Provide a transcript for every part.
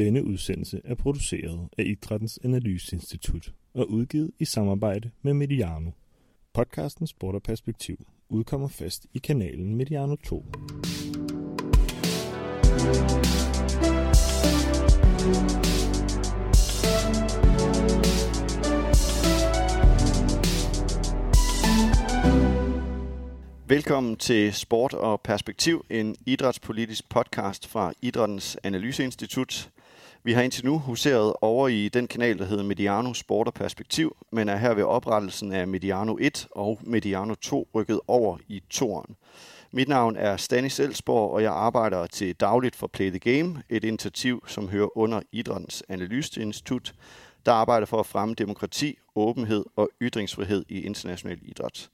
Denne udsendelse er produceret af Idrættens Analyseinstitut og udgivet i samarbejde med Mediano. Podcasten Sport og Perspektiv udkommer fast i kanalen Mediano 2. Velkommen til Sport og Perspektiv, en idrætspolitisk podcast fra Idrættens Analyseinstitut. Vi har indtil nu huseret over i den kanal, der hedder Mediano Sport og Perspektiv, men er her ved oprettelsen af Mediano 1 og Mediano 2 rykket over i toren. Mit navn er Stanis Elsborg, og jeg arbejder til dagligt for Play the Game, et initiativ, som hører under Idrættens Analyseinstitut, der arbejder for at fremme demokrati, åbenhed og ytringsfrihed i international idræt.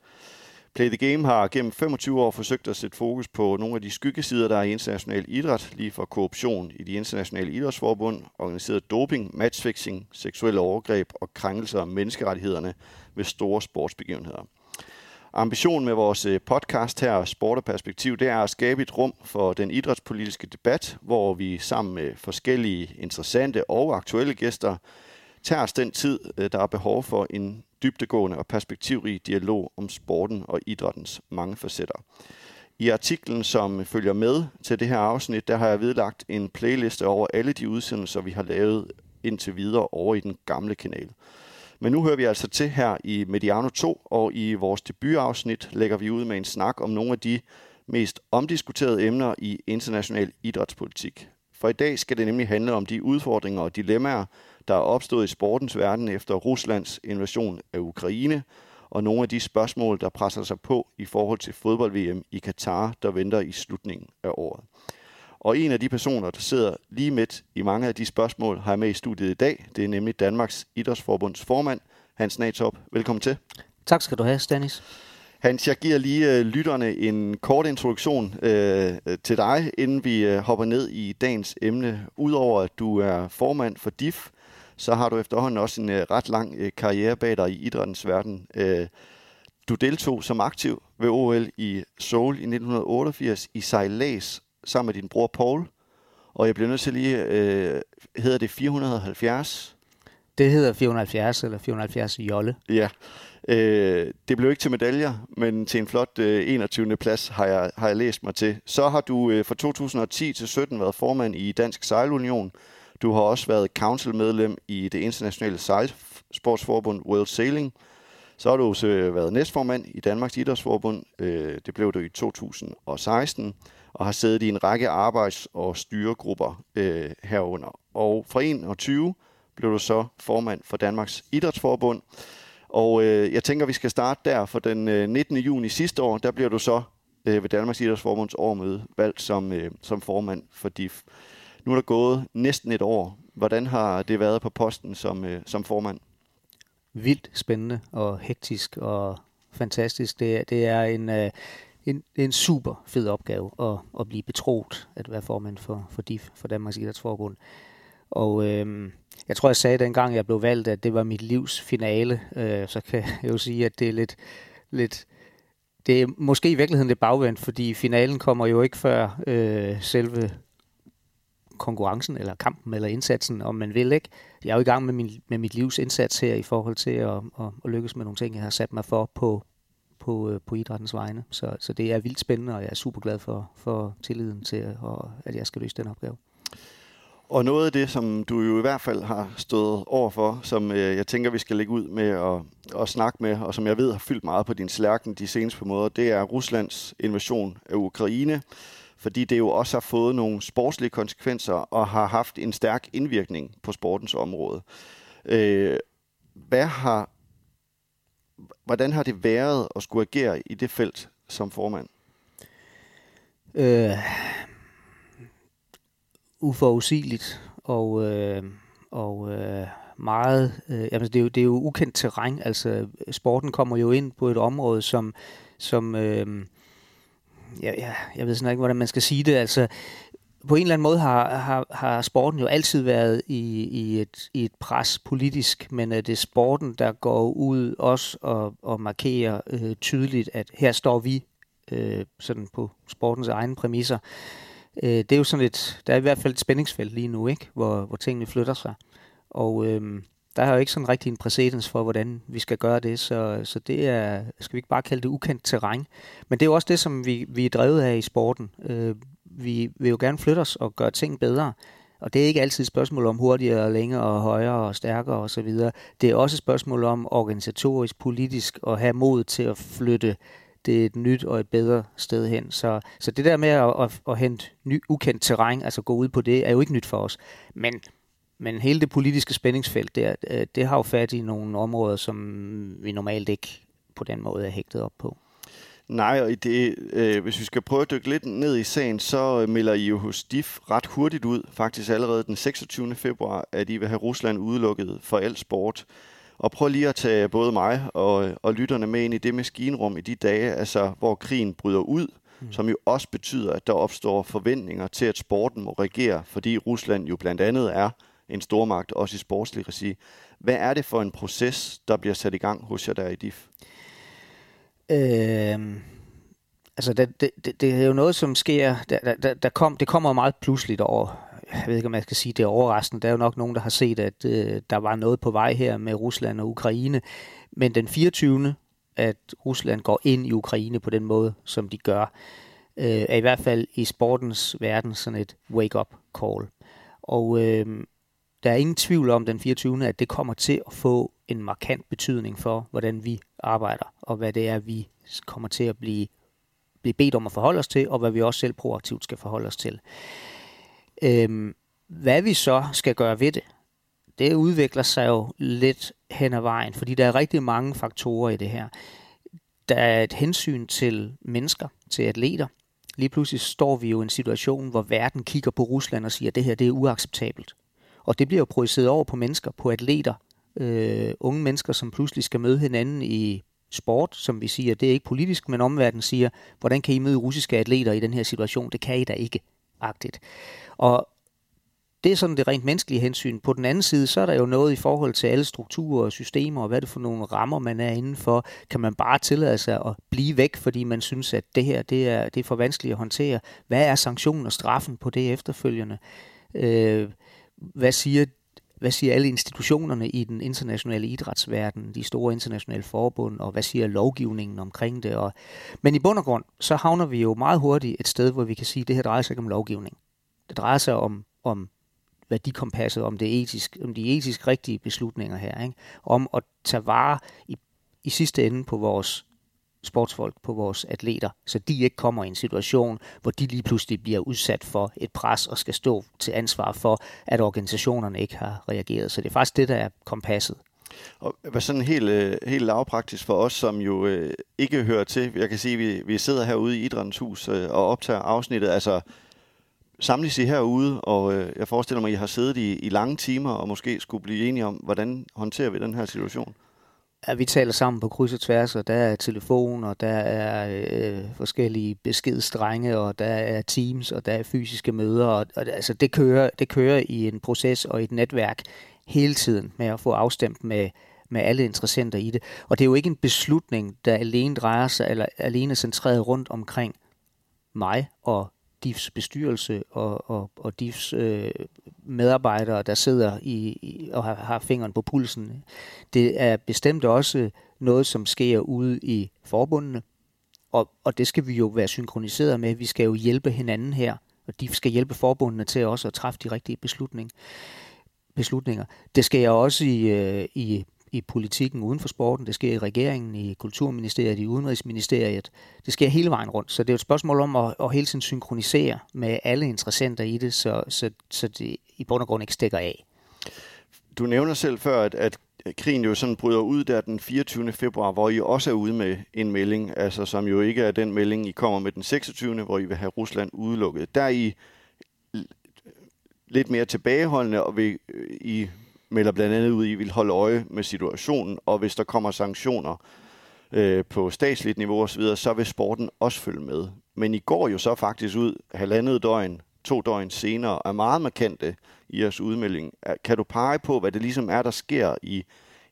Play the Game har gennem 25 år forsøgt at sætte fokus på nogle af de skyggesider, der er i international idræt, lige fra korruption i de internationale idrætsforbund, organiseret doping, matchfixing, seksuelle overgreb og krænkelser af menneskerettighederne ved store sportsbegivenheder. Ambitionen med vores øh, podcast her, Sport og Perspektiv, det er at skabe et rum for den idrætspolitiske debat, hvor vi sammen med forskellige interessante og aktuelle gæster tager os den tid, øh, der er behov for en dybtegående og perspektivrig dialog om sporten og idrættens mange facetter. I artiklen, som følger med til det her afsnit, der har jeg vedlagt en playliste over alle de udsendelser, vi har lavet indtil videre over i den gamle kanal. Men nu hører vi altså til her i Mediano 2, og i vores debutafsnit lægger vi ud med en snak om nogle af de mest omdiskuterede emner i international idrætspolitik. For i dag skal det nemlig handle om de udfordringer og dilemmaer, der er opstået i sportens verden efter Ruslands invasion af Ukraine, og nogle af de spørgsmål, der presser sig på i forhold til fodbold-VM i Katar, der venter i slutningen af året. Og en af de personer, der sidder lige midt i mange af de spørgsmål, har jeg med i studiet i dag. Det er nemlig Danmarks Idrætsforbunds formand, Hans Natop. Velkommen til. Tak skal du have, Stanis. Hans, jeg giver lige øh, lytterne en kort introduktion øh, til dig, inden vi øh, hopper ned i dagens emne. Udover at du er formand for DIF, så har du efterhånden også en øh, ret lang øh, karriere bag dig i idrættens verden. Øh, du deltog som aktiv ved OL i Seoul i 1988 i sejlads sammen med din bror Paul. Og jeg bliver nødt til lige, øh, hedder det 470? Det hedder 470 eller 470 jolle. Ja, øh, det blev ikke til medaljer, men til en flot øh, 21. plads har jeg, har jeg læst mig til. Så har du øh, fra 2010 til 17 været formand i Dansk Sejlunion. Du har også været councilmedlem i det internationale sejlsportsforbund World Sailing. Så har du også øh, været næstformand i Danmarks Idrætsforbund. Øh, det blev du i 2016 og har siddet i en række arbejds- og styregrupper øh, herunder. Og fra 21 blev du så formand for Danmarks Idrætsforbund. Og øh, jeg tænker, vi skal starte der, for den øh, 19. juni sidste år, der bliver du så øh, ved Danmarks Idrætsforbunds årmøde valgt som, øh, som formand for DIF. Nu er der gået næsten et år. Hvordan har det været på posten som, øh, som formand? Vildt spændende og hektisk og fantastisk. Det, det er en, øh, en, en super fed opgave at, at blive betroet at være formand for, for DIF, for Danmarks Idrætsforbund. Og øh, jeg tror, jeg sagde dengang, jeg blev valgt, at det var mit livs finale. Øh, så kan jeg jo sige, at det er lidt, lidt det er måske i virkeligheden lidt bagvendt, fordi finalen kommer jo ikke før øh, selve konkurrencen, eller kampen, eller indsatsen, om man vil. ikke. Jeg er jo i gang med, min, med mit livs indsats her i forhold til at, at, at lykkes med nogle ting, jeg har sat mig for på, på, øh, på idrættens vegne. Så, så det er vildt spændende, og jeg er super glad for, for tilliden til, at, at jeg skal løse den opgave. Og noget af det, som du jo i hvert fald har stået over for, som øh, jeg tænker, vi skal lægge ud med at, at snakke med, og som jeg ved har fyldt meget på din slærken de seneste måder, det er Ruslands invasion af Ukraine fordi det jo også har fået nogle sportslige konsekvenser og har haft en stærk indvirkning på sportens område. Øh, hvad har, hvordan har det været at skulle agere i det felt som formand? Øh, uforudsigeligt og, øh, og øh, meget, øh, jamen det, er jo, det er jo ukendt terræn. Altså sporten kommer jo ind på et område, som, som øh, jeg, jeg, jeg ved sådan ikke, hvordan man skal sige det. Altså, på en eller anden måde har, har, har sporten jo altid været i, i, et, i et pres politisk, men øh, er det sporten, der går ud også og, og markerer øh, tydeligt, at her står vi øh, sådan på sportens egne præmisser. Øh, det er jo sådan et, der er i hvert fald et spændingsfelt lige nu, ikke? Hvor, hvor tingene flytter sig. Og øh, der er jo ikke sådan rigtig en præcedens for, hvordan vi skal gøre det, så, så det er, skal vi ikke bare kalde det ukendt terræn. Men det er jo også det, som vi, vi er drevet af i sporten. Øh, vi vil jo gerne flytte os og gøre ting bedre. Og det er ikke altid et spørgsmål om hurtigere, længere, og højere og stærkere osv. Det er også et spørgsmål om organisatorisk, politisk at have mod til at flytte det et nyt og et bedre sted hen. Så, så det der med at, at, at hente ny, ukendt terræn, altså gå ud på det, er jo ikke nyt for os. Men, men hele det politiske spændingsfelt, der, øh, det har jo fat i nogle områder, som vi normalt ikke på den måde er hægtet op på. Nej, og det, øh, hvis vi skal prøve at dykke lidt ned i sagen, så melder I jo hos DIF ret hurtigt ud, faktisk allerede den 26. februar, at I vil have Rusland udelukket for al sport. Og prøv lige at tage både mig og, og lytterne med ind i det maskinrum i de dage, altså hvor krigen bryder ud, mm. som jo også betyder, at der opstår forventninger til, at sporten må regere, fordi Rusland jo blandt andet er en stormagt, også i sportslig regi. Hvad er det for en proces, der bliver sat i gang hos jer der i DIF? Øh, altså, det, det, det er jo noget, som sker, der, der, der kom, det kommer meget pludseligt over, jeg ved ikke, om jeg skal sige, det er overraskende. Der er jo nok nogen, der har set, at øh, der var noget på vej her med Rusland og Ukraine. Men den 24. at Rusland går ind i Ukraine på den måde, som de gør, øh, er i hvert fald i sportens verden sådan et wake-up call. Og øh, der er ingen tvivl om den 24. at det kommer til at få en markant betydning for, hvordan vi arbejder, og hvad det er, vi kommer til at blive, blive bedt om at forholde os til, og hvad vi også selv proaktivt skal forholde os til. Øhm, hvad vi så skal gøre ved det, det udvikler sig jo lidt hen ad vejen, fordi der er rigtig mange faktorer i det her. Der er et hensyn til mennesker, til atleter. Lige pludselig står vi jo i en situation, hvor verden kigger på Rusland og siger, at det her det er uacceptabelt. Og det bliver jo projiceret over på mennesker, på atleter, øh, unge mennesker, som pludselig skal møde hinanden i sport, som vi siger, det er ikke politisk, men omverdenen siger, hvordan kan I møde russiske atleter i den her situation? Det kan I da ikke, agtigt. Og det er sådan det rent menneskelige hensyn. På den anden side, så er der jo noget i forhold til alle strukturer og systemer, og hvad er det for nogle rammer, man er indenfor. Kan man bare tillade sig at blive væk, fordi man synes, at det her det er, det er for vanskeligt at håndtere? Hvad er sanktionen og straffen på det efterfølgende? Øh, hvad siger hvad siger alle institutionerne i den internationale idrætsverden, de store internationale forbund, og hvad siger lovgivningen omkring det? Og, men i bund og grund, så havner vi jo meget hurtigt et sted, hvor vi kan sige, at det her drejer sig ikke om lovgivning. Det drejer sig om, om værdikompasset, om, det etisk, om de etisk rigtige beslutninger her. Ikke? Om at tage vare i, i sidste ende på vores sportsfolk, på vores atleter, så de ikke kommer i en situation, hvor de lige pludselig bliver udsat for et pres og skal stå til ansvar for, at organisationerne ikke har reageret. Så det er faktisk det, der er kompasset. Og hvad sådan helt, øh, helt lavpraktisk for os, som jo øh, ikke hører til, jeg kan sige, at vi, vi sidder herude i Idrættens Hus øh, og optager afsnittet, altså samles I herude, og øh, jeg forestiller mig, at I har siddet i, i lange timer og måske skulle blive enige om, hvordan håndterer vi den her situation? Ja, vi taler sammen på kryds og tværs, og der er telefon, og der er øh, forskellige beskedstrenge, og der er teams, og der er fysiske møder. Og, og, altså, det, kører, det kører i en proces og i et netværk hele tiden med at få afstemt med, med alle interessenter i det. Og det er jo ikke en beslutning, der alene drejer sig, eller alene centreret rundt omkring mig og DIFs bestyrelse og, og, og DIFs øh, medarbejdere, der sidder i, i og har, har fingeren på pulsen. Det er bestemt også noget, som sker ude i forbundene, og, og det skal vi jo være synkroniseret med. Vi skal jo hjælpe hinanden her, og DIF skal hjælpe forbundene til også at træffe de rigtige beslutning, beslutninger. Det sker jeg også i, øh, i i politikken uden for sporten, det sker i regeringen, i kulturministeriet, i udenrigsministeriet. Det sker hele vejen rundt, så det er et spørgsmål om at, at hele tiden synkronisere med alle interessenter i det, så, så, så det i bund og grund ikke stikker af. Du nævner selv før, at, at krigen jo sådan bryder ud der den 24. februar, hvor I også er ude med en melding, altså som jo ikke er den melding, I kommer med den 26. hvor I vil have Rusland udelukket. Der er I lidt mere tilbageholdende, og vil øh, I melder blandt andet ud, at I vil holde øje med situationen, og hvis der kommer sanktioner øh, på statsligt niveau osv., så vil sporten også følge med. Men I går jo så faktisk ud halvandet døgn, to døgn senere, er meget markante i jeres udmelding. Kan du pege på, hvad det ligesom er, der sker i,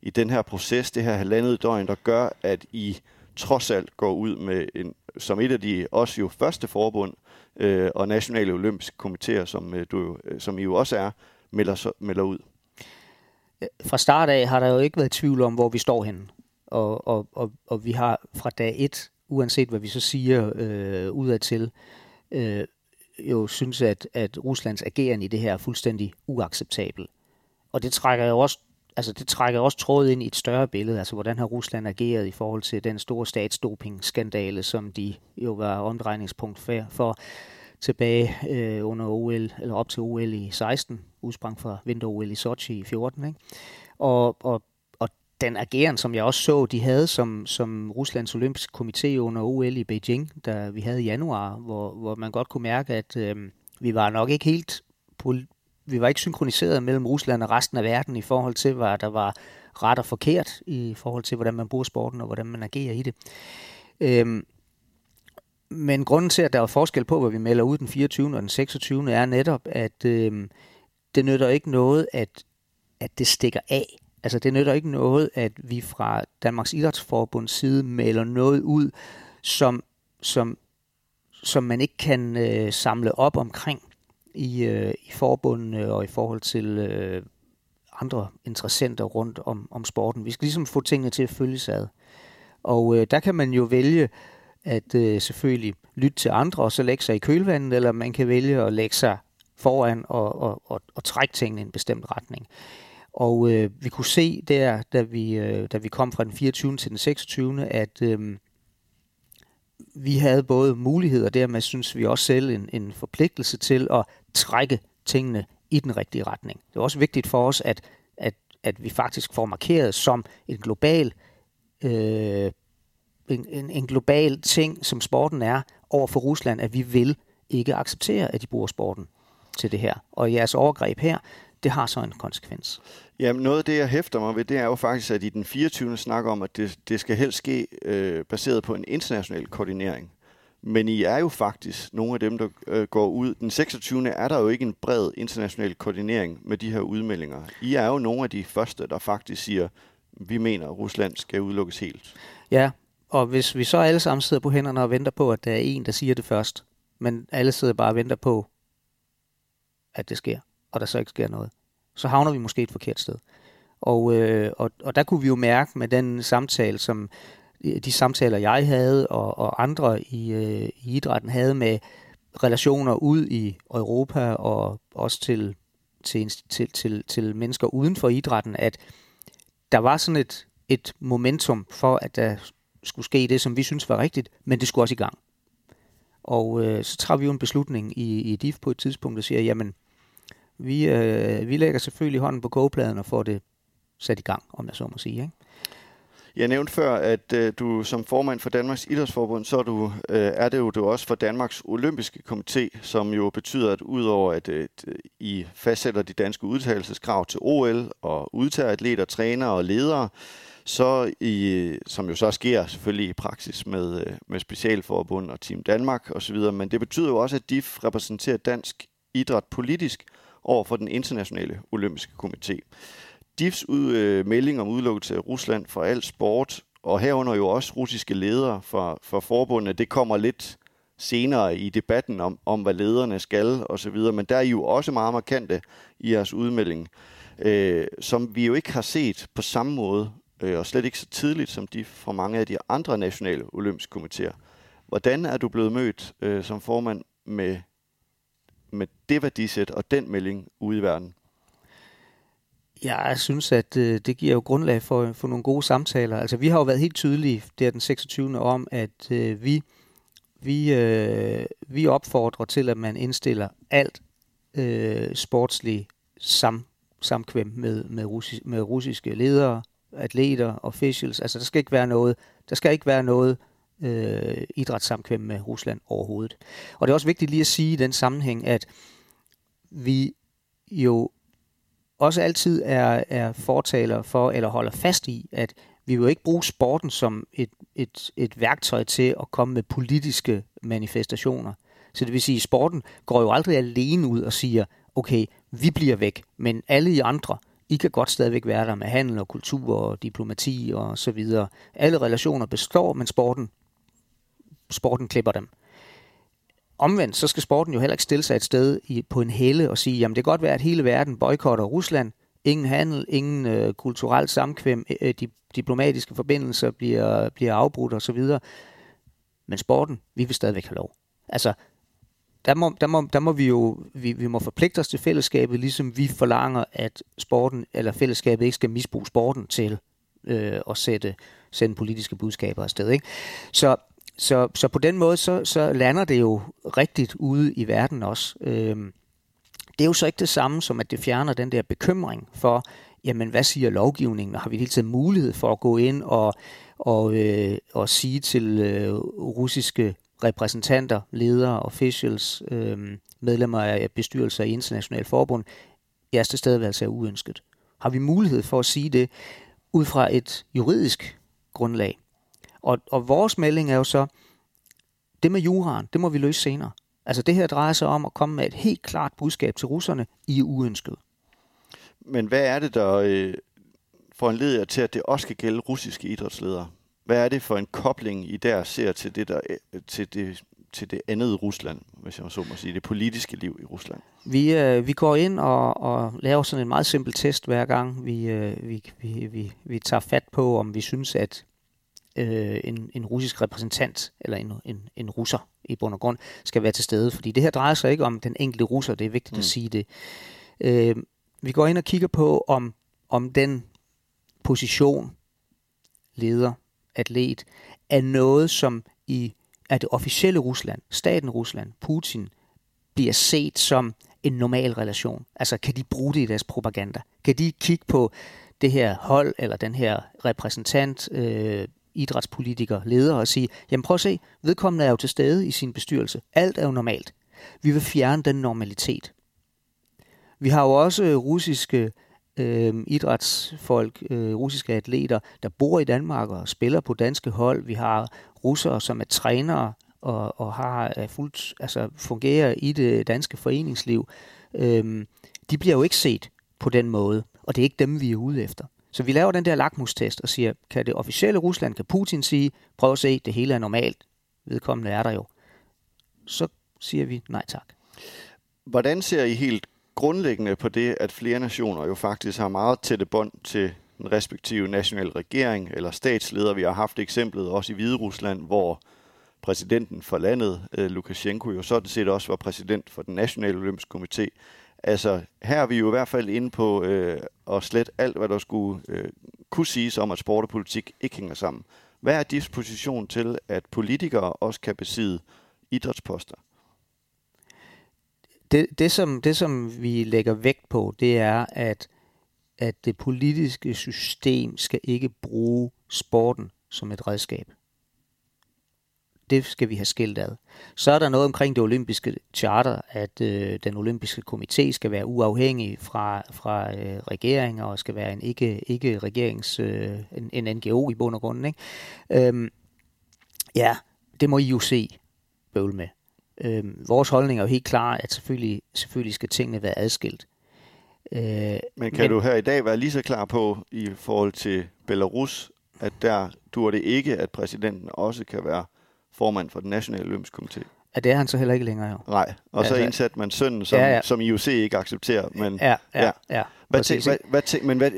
i den her proces, det her halvandet døgn, der gør, at I trods alt går ud med en, som et af de også jo første forbund øh, og nationale olympiske komiteer, som, øh, du, øh, som I jo også er, melder, melder ud? Fra start af har der jo ikke været tvivl om, hvor vi står henne. Og, og, og, og vi har fra dag et, uanset hvad vi så siger øh, udadtil, øh, jo synes, at, at Ruslands ageren i det her er fuldstændig uacceptabel. Og det trækker jo også altså det trækker også trådet ind i et større billede, altså hvordan har Rusland ageret i forhold til den store statsdoping-skandale, som de jo var omdrejningspunkt for, for tilbage øh, under OL, eller op til OL i 16, udsprang fra vinter-OL i Sochi i 14. Ikke? Og, og, og den ageren, som jeg også så, de havde som, som Ruslands olympiske komité under OL i Beijing, der vi havde i januar, hvor, hvor man godt kunne mærke, at øh, vi var nok ikke helt vi var ikke synkroniseret mellem Rusland og resten af verden i forhold til, hvad der var ret og forkert i forhold til, hvordan man bruger sporten og hvordan man agerer i det. Øhm, men grunden til, at der er forskel på, hvad vi melder ud den 24. og den 26. er netop, at øh, det nytter ikke noget, at, at det stikker af. Altså det nytter ikke noget, at vi fra Danmarks Idrætsforbunds side melder noget ud, som, som, som man ikke kan øh, samle op omkring i, øh, i forbundene og i forhold til øh, andre interessenter rundt om, om sporten. Vi skal ligesom få tingene til at følges ad. Og øh, der kan man jo vælge at øh, selvfølgelig lytte til andre og så lægge sig i kølvandet, eller man kan vælge at lægge sig foran og, og, og, og trække tingene i en bestemt retning. Og øh, vi kunne se der, da vi, øh, da vi kom fra den 24. til den 26., at øh, vi havde både muligheder, og dermed synes vi også selv en, en forpligtelse til at trække tingene i den rigtige retning. Det er også vigtigt for os, at, at, at vi faktisk får markeret som en global, øh, en, en, global ting, som sporten er, over for Rusland, at vi vil ikke acceptere, at de bruger sporten til det her. Og jeres overgreb her, det har så en konsekvens. Jamen noget af det, jeg hæfter mig ved, det er jo faktisk, at i den 24. snakker om, at det, det skal helst ske øh, baseret på en international koordinering. Men I er jo faktisk nogle af dem, der øh, går ud. Den 26. er der jo ikke en bred international koordinering med de her udmeldinger. I er jo nogle af de første, der faktisk siger, vi mener, at Rusland skal udelukkes helt. Ja, og hvis vi så alle sammen sidder på hænderne og venter på, at der er en, der siger det først, men alle sidder bare og venter på, at det sker, og der så ikke sker noget, så havner vi måske et forkert sted. Og, øh, og, og der kunne vi jo mærke med den samtale, som øh, de samtaler, jeg havde, og, og andre i, øh, i idrætten havde med relationer ud i Europa og også til, til, til, til, til mennesker uden for idrætten, at der var sådan et, et momentum for, at der skulle ske det, som vi synes var rigtigt, men det skulle også i gang. Og øh, så træffer vi jo en beslutning i, i DIF på et tidspunkt, der siger, jamen, vi, øh, vi lægger selvfølgelig hånden på kogepladen og får det sat i gang, om jeg så må sige. Ikke? Jeg nævnte før, at øh, du som formand for Danmarks Idrætsforbund, så er, du, øh, er det jo du også for Danmarks Olympiske Komité, som jo betyder, at udover at øh, I fastsætter de danske udtalelseskrav til OL og udtager atleter, trænere og ledere, så i, som jo så sker selvfølgelig i praksis med, øh, med Specialforbund og Team Danmark osv., men det betyder jo også, at DIF repræsenterer dansk idræt politisk over for den internationale olympiske komité. DIFs ud, øh, melding om udelukkelse af Rusland fra al sport, og herunder jo også russiske ledere for, for forbundene, det kommer lidt senere i debatten om, om hvad lederne skal osv., men der er I jo også meget markante i jeres udmelding, øh, som vi jo ikke har set på samme måde, øh, og slet ikke så tidligt som de fra mange af de andre nationale olympiske komiteer. Hvordan er du blevet mødt øh, som formand med, med det værdisæt og den melding ude i verden? Jeg synes, at øh, det giver jo grundlag for, for nogle gode samtaler. Altså, vi har jo været helt tydelige der den 26. om, at øh, vi, vi, øh, vi opfordrer til, at man indstiller alt øh, sportslig sam, samkvem med, med, russi, med russiske ledere, atleter, officials. Altså, der skal ikke være noget, der skal ikke være noget øh, idrætssamkvem med Rusland overhovedet. Og det er også vigtigt lige at sige i den sammenhæng, at vi jo også altid er, er fortaler for, eller holder fast i, at vi vil ikke bruge sporten som et, et, et værktøj til at komme med politiske manifestationer. Så det vil sige, at sporten går jo aldrig alene ud og siger, okay, vi bliver væk, men alle I andre, i kan godt stadigvæk være der med handel og kultur og diplomati og så videre. Alle relationer består, men sporten, sporten klipper dem. Omvendt, så skal sporten jo heller ikke stille sig et sted i, på en helle og sige, jamen det kan godt være, at hele verden boykotter Rusland, ingen handel, ingen øh, kulturelt samkvem, øh, øh de diplomatiske forbindelser bliver, bliver afbrudt osv. Men sporten, vi vil stadigvæk have lov. Altså, der må, der må, der må vi jo vi, vi må forpligte os til fællesskabet, ligesom vi forlanger, at sporten eller fællesskabet ikke skal misbruge sporten til øh, at sætte, sende politiske budskaber afsted. Ikke? Så, så, så på den måde, så, så lander det jo rigtigt ude i verden også. Øh, det er jo så ikke det samme som, at det fjerner den der bekymring for, jamen hvad siger lovgivningen, og har vi hele tiden mulighed for at gå ind og, og, øh, og sige til øh, russiske repræsentanter, ledere, officials, øh, medlemmer af bestyrelser i internationale forbund, jeres tilstedeværelse er uønsket. Har vi mulighed for at sige det ud fra et juridisk grundlag? Og, og vores melding er jo så, det med juraen, det må vi løse senere. Altså det her drejer sig om at komme med et helt klart budskab til russerne, I er uønsket. Men hvad er det, der øh, får en leder til, at det også skal gælde russiske idrætsledere? Hvad er det for en kobling, I der ser til det, der, øh, til det, til det andet Rusland, hvis jeg så må sige, det politiske liv i Rusland? Vi, øh, vi går ind og, og laver sådan en meget simpel test hver gang, vi, øh, vi, vi, vi, vi tager fat på, om vi synes, at øh, en, en russisk repræsentant, eller en, en, en russer i bund og grund, skal være til stede. Fordi det her drejer sig ikke om den enkelte russer, det er vigtigt mm. at sige det. Øh, vi går ind og kigger på, om, om den position, leder, atlet, er noget, som i er det officielle Rusland, staten Rusland, Putin, bliver set som en normal relation. Altså, kan de bruge det i deres propaganda? Kan de kigge på det her hold, eller den her repræsentant, øh, idrætspolitiker, leder, og sige, jamen prøv at se, vedkommende er jo til stede i sin bestyrelse. Alt er jo normalt. Vi vil fjerne den normalitet. Vi har jo også russiske øh, idrætsfolk, øh, russiske atleter, der bor i Danmark og spiller på danske hold. Vi har russere, som er trænere og, og har er fuldt, altså fungerer i det danske foreningsliv. Øh, de bliver jo ikke set på den måde, og det er ikke dem, vi er ude efter. Så vi laver den der lakmustest og siger, kan det officielle Rusland, kan Putin sige, prøv at se, det hele er normalt, vedkommende er der jo. Så siger vi nej tak. Hvordan ser I helt grundlæggende på det, at flere nationer jo faktisk har meget tætte bånd til den respektive nationale regering eller statsleder. Vi har haft eksemplet også i Hvide Rusland, hvor præsidenten for landet, øh, Lukashenko, jo sådan set også var præsident for den nationale olympiske komité. Altså, her er vi jo i hvert fald inde på øh, at slet alt, hvad der skulle øh, kunne siges om, at sport og politik ikke hænger sammen. Hvad er disposition til, at politikere også kan besidde idrætsposter? Det, det, som, det, som vi lægger vægt på, det er, at, at det politiske system skal ikke bruge sporten som et redskab. Det skal vi have skilt ad. Så er der noget omkring det olympiske charter, at øh, den olympiske komité skal være uafhængig fra, fra øh, regeringer og skal være en ikke, ikke regerings, øh, en, en NGO i bund og grund. Ikke? Øhm, ja, det må I jo se bøvl med. Øh, vores holdning er jo helt klar, at selvfølgelig, selvfølgelig skal tingene være adskilt. Øh, men kan men, du her i dag være lige så klar på, i forhold til Belarus, at der dur det ikke, at præsidenten også kan være formand for den nationale olympiske komité? Ja, det er han så heller ikke længere jo. Nej, og altså, så indsat man sønnen, som, ja, ja. som IOC ikke accepterer. Men, ja, ja, ja. ja hvad tænk, hvad, hvad tænk, men hvad,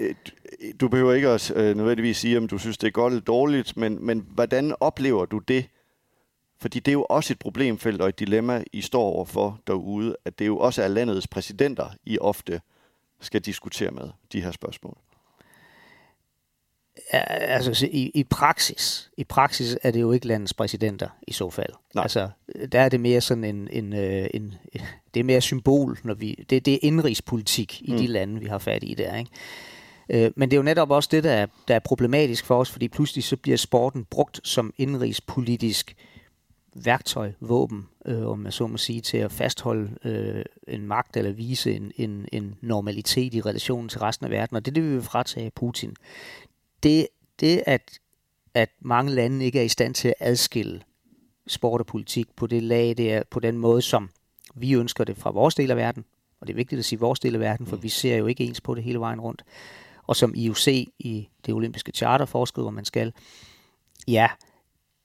du behøver ikke at øh, nødvendigvis sige, om du synes, det er godt eller dårligt, men, men hvordan oplever du det, fordi det er jo også et problemfelt og et dilemma, I står overfor derude, at det jo også er landets præsidenter, I ofte skal diskutere med de her spørgsmål. Ja, altså i, i praksis, i praksis er det jo ikke landets præsidenter i så fald. Nej. Altså der er det mere sådan en, en, øh, en, en det er mere symbol, når vi det, det er indrigspolitik i mm. de lande vi har fat i der, ikke? Øh, men det er jo netop også det der er, der er problematisk for os, fordi pludselig så bliver sporten brugt som indrigspolitisk værktøj, våben, øh, om man så må sige, til at fastholde øh, en magt eller vise en, en, en normalitet i relationen til resten af verden. Og det er det, vi vil fratage Putin. Det, det at, at mange lande ikke er i stand til at adskille sport og politik på det lag, det er på den måde, som vi ønsker det fra vores del af verden, Og det er vigtigt at sige vores del af verden, for mm. vi ser jo ikke ens på det hele vejen rundt. Og som IOC i det olympiske charter foreskriver, man skal, ja,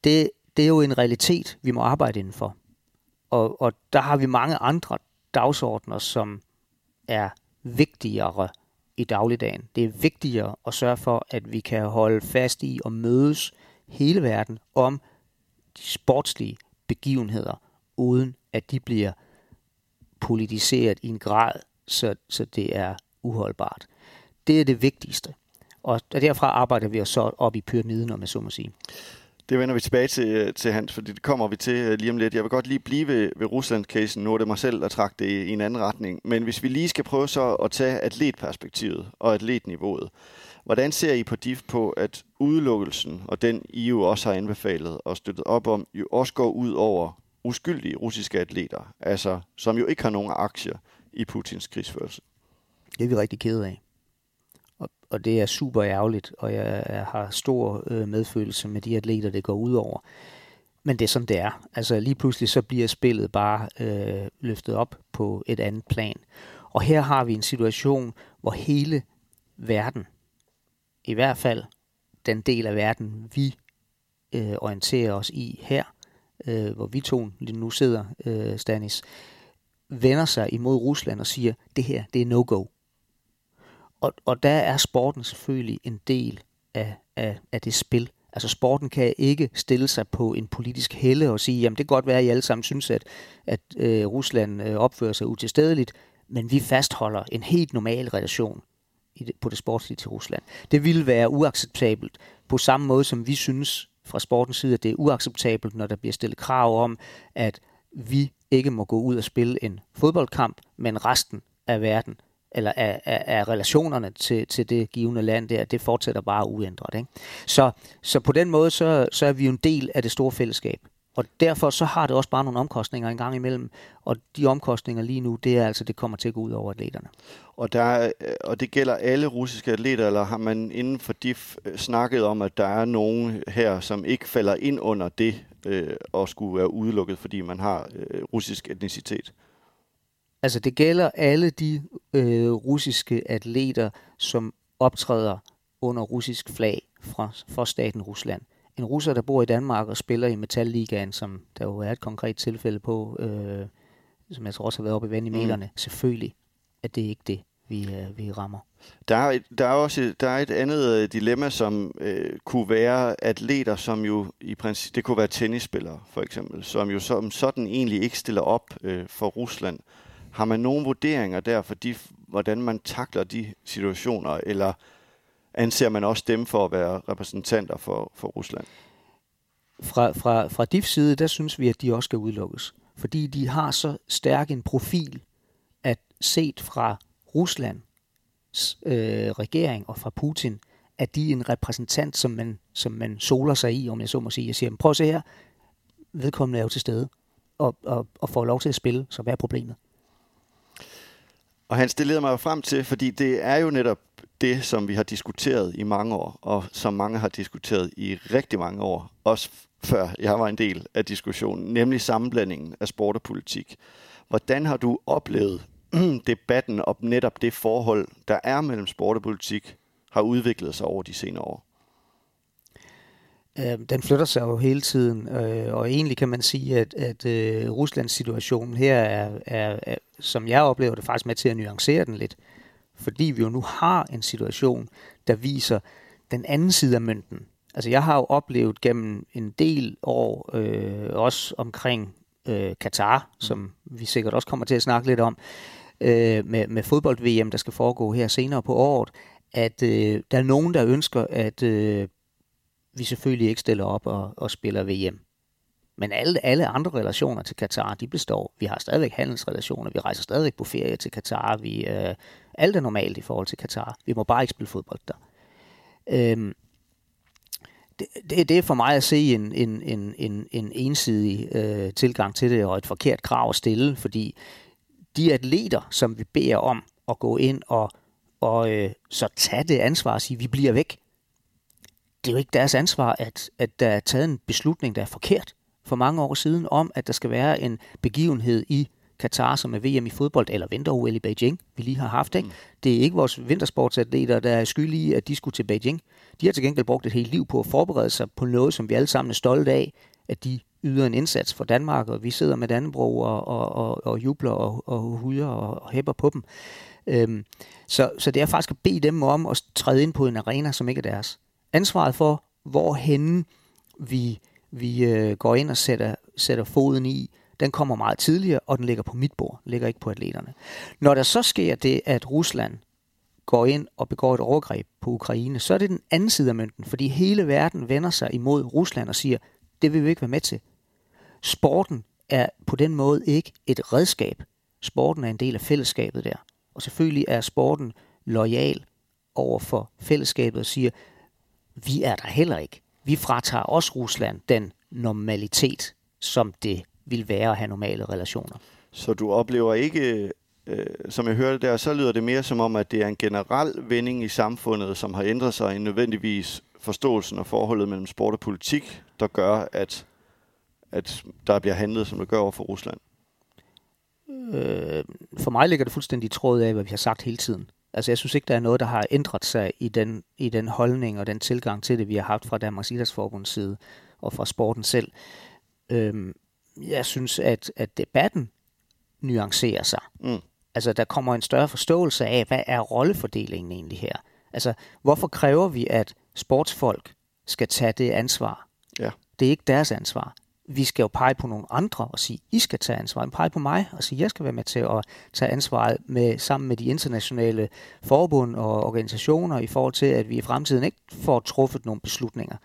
det, det er jo en realitet, vi må arbejde indenfor. Og, og der har vi mange andre dagsordner, som er vigtigere i dagligdagen. Det er vigtigere at sørge for, at vi kan holde fast i og mødes hele verden om de sportslige begivenheder, uden at de bliver politiseret i en grad, så, så det er uholdbart. Det er det vigtigste. Og derfra arbejder vi os så op i pyramiden, om jeg så må sige. Det vender vi tilbage til, øh, til Hans, fordi det kommer vi til øh, lige om lidt. Jeg vil godt lige blive ved, ved Rusland-casen. Nu er det mig selv, der trak det i en anden retning. Men hvis vi lige skal prøve så at tage atletperspektivet og atletniveauet. Hvordan ser I på DIF på, at udelukkelsen, og den I jo også har anbefalet og støttet op om, jo også går ud over uskyldige russiske atleter, altså som jo ikke har nogen aktier i Putins krigsførelse? Det er vi rigtig kede af. Og, og det er super ærgerligt, og jeg, jeg har stor øh, medfølelse med de atleter, det går ud over. Men det er sådan, det er. Altså lige pludselig så bliver spillet bare øh, løftet op på et andet plan. Og her har vi en situation, hvor hele verden, i hvert fald den del af verden, vi øh, orienterer os i her, øh, hvor vi to lige nu sidder, øh, Stanis, vender sig imod Rusland og siger, det her, det er no-go. Og, og der er sporten selvfølgelig en del af, af, af det spil. Altså sporten kan ikke stille sig på en politisk helle og sige, jamen det kan godt være, at I alle sammen synes, at, at øh, Rusland øh, opfører sig utilstedeligt, men vi fastholder en helt normal relation i det, på det sportslige til Rusland. Det ville være uacceptabelt på samme måde, som vi synes fra sportens side, at det er uacceptabelt, når der bliver stillet krav om, at vi ikke må gå ud og spille en fodboldkamp, men resten af verden eller af, af, af relationerne til, til det givende land der, det fortsætter bare uændret. Ikke? Så, så på den måde, så, så er vi jo en del af det store fællesskab. Og derfor så har det også bare nogle omkostninger en gang imellem. Og de omkostninger lige nu, det er altså, det kommer til at gå ud over atleterne. Og, der, øh, og det gælder alle russiske atleter, eller har man inden for de øh, snakket om, at der er nogen her, som ikke falder ind under det, øh, og skulle være udelukket, fordi man har øh, russisk etnicitet? Altså det gælder alle de øh, russiske atleter, som optræder under russisk flag fra, fra staten Rusland. En russer, der bor i Danmark og spiller i Metalligaen, som der jo er et konkret tilfælde på, øh, som jeg tror også har været oppe i vand i mm. medierne, mm. selvfølgelig er det ikke det, vi, øh, vi rammer. Der er, et, der er også der er et andet øh, dilemma, som øh, kunne være atleter, som jo i princippet, det kunne være tennisspillere for eksempel, som jo som sådan egentlig ikke stiller op øh, for Rusland. Har man nogle vurderinger der for de, hvordan man takler de situationer, eller anser man også dem for at være repræsentanter for, for Rusland? Fra, fra, fra DIFs side, der synes vi, at de også skal udelukkes. Fordi de har så stærk en profil, at set fra Ruslands øh, regering og fra Putin, at de er en repræsentant, som man, som man soler sig i, om jeg så må sige. Jeg siger, prøv at se her, vedkommende er jo til stede, og, og, og får lov til at spille, så hvad er problemet? Og han stillede mig frem til, fordi det er jo netop det, som vi har diskuteret i mange år, og som mange har diskuteret i rigtig mange år, også før jeg var en del af diskussionen, nemlig sammenblandingen af sport og politik. Hvordan har du oplevet debatten om netop det forhold, der er mellem sport og politik, har udviklet sig over de senere år? Øh, den flytter sig jo hele tiden, øh, og egentlig kan man sige, at, at uh, Ruslands situation her er, er, er, som jeg oplever det, faktisk med til at nuancere den lidt. Fordi vi jo nu har en situation, der viser den anden side af mønten. Altså jeg har jo oplevet gennem en del år, øh, også omkring øh, Katar, mm. som vi sikkert også kommer til at snakke lidt om, øh, med, med fodbold-VM, der skal foregå her senere på året, at øh, der er nogen, der ønsker, at øh, vi selvfølgelig ikke stiller op og, og spiller VM. Men alle, alle andre relationer til Katar, de består. Vi har stadigvæk handelsrelationer, vi rejser stadigvæk på ferie til Katar, vi, øh, alt er normalt i forhold til Katar. Vi må bare ikke spille fodbold der. Øhm, det, det, det er for mig at se en, en, en, en, en ensidig øh, tilgang til det, og et forkert krav at stille, fordi de atleter, som vi beder om at gå ind og, og øh, så tage det ansvar og sige, vi bliver væk, det er jo ikke deres ansvar, at, at der er taget en beslutning, der er forkert for mange år siden, om at der skal være en begivenhed i Katar, som er VM i fodbold, eller vinter-OL i Beijing, vi lige har haft. Ikke? Mm. Det er ikke vores vintersportsatleter, der er skyldige i, at de skulle til Beijing. De har til gengæld brugt et helt liv på at forberede sig på noget, som vi alle sammen er stolte af, at de yder en indsats for Danmark, og vi sidder med Dannebro og, og, og, og jubler og, og huder og, og hæpper på dem. Øhm, så, så det er faktisk at bede dem om at træde ind på en arena, som ikke er deres. Ansvaret for, hvorhen vi, vi øh, går ind og sætter, sætter foden i, den kommer meget tidligere, og den ligger på mit bord, ligger ikke på atleterne. Når der så sker det, at Rusland går ind og begår et overgreb på Ukraine, så er det den anden side af mønten, fordi hele verden vender sig imod Rusland og siger, det vil vi ikke være med til. Sporten er på den måde ikke et redskab. Sporten er en del af fællesskabet der. Og selvfølgelig er sporten lojal over for fællesskabet og siger, vi er der heller ikke. Vi fratager også Rusland den normalitet, som det vil være at have normale relationer. Så du oplever ikke, øh, som jeg hørte der, så lyder det mere som om, at det er en generel vending i samfundet, som har ændret sig i nødvendigvis forståelsen og forholdet mellem sport og politik, der gør, at, at der bliver handlet, som det gør over for Rusland. Øh, for mig ligger det fuldstændig i tråd af, hvad vi har sagt hele tiden. Altså jeg synes ikke, der er noget, der har ændret sig i den, i den holdning og den tilgang til det, vi har haft fra Danmarks Idrætsforbunds side og fra sporten selv. Øhm, jeg synes, at, at debatten nuancerer sig. Mm. Altså der kommer en større forståelse af, hvad er rollefordelingen egentlig her? Altså hvorfor kræver vi, at sportsfolk skal tage det ansvar? Ja. Det er ikke deres ansvar vi skal jo pege på nogle andre og sige, I skal tage ansvar. Pege på mig og sige, jeg skal være med til at tage ansvaret med, sammen med de internationale forbund og organisationer i forhold til, at vi i fremtiden ikke får truffet nogle beslutninger,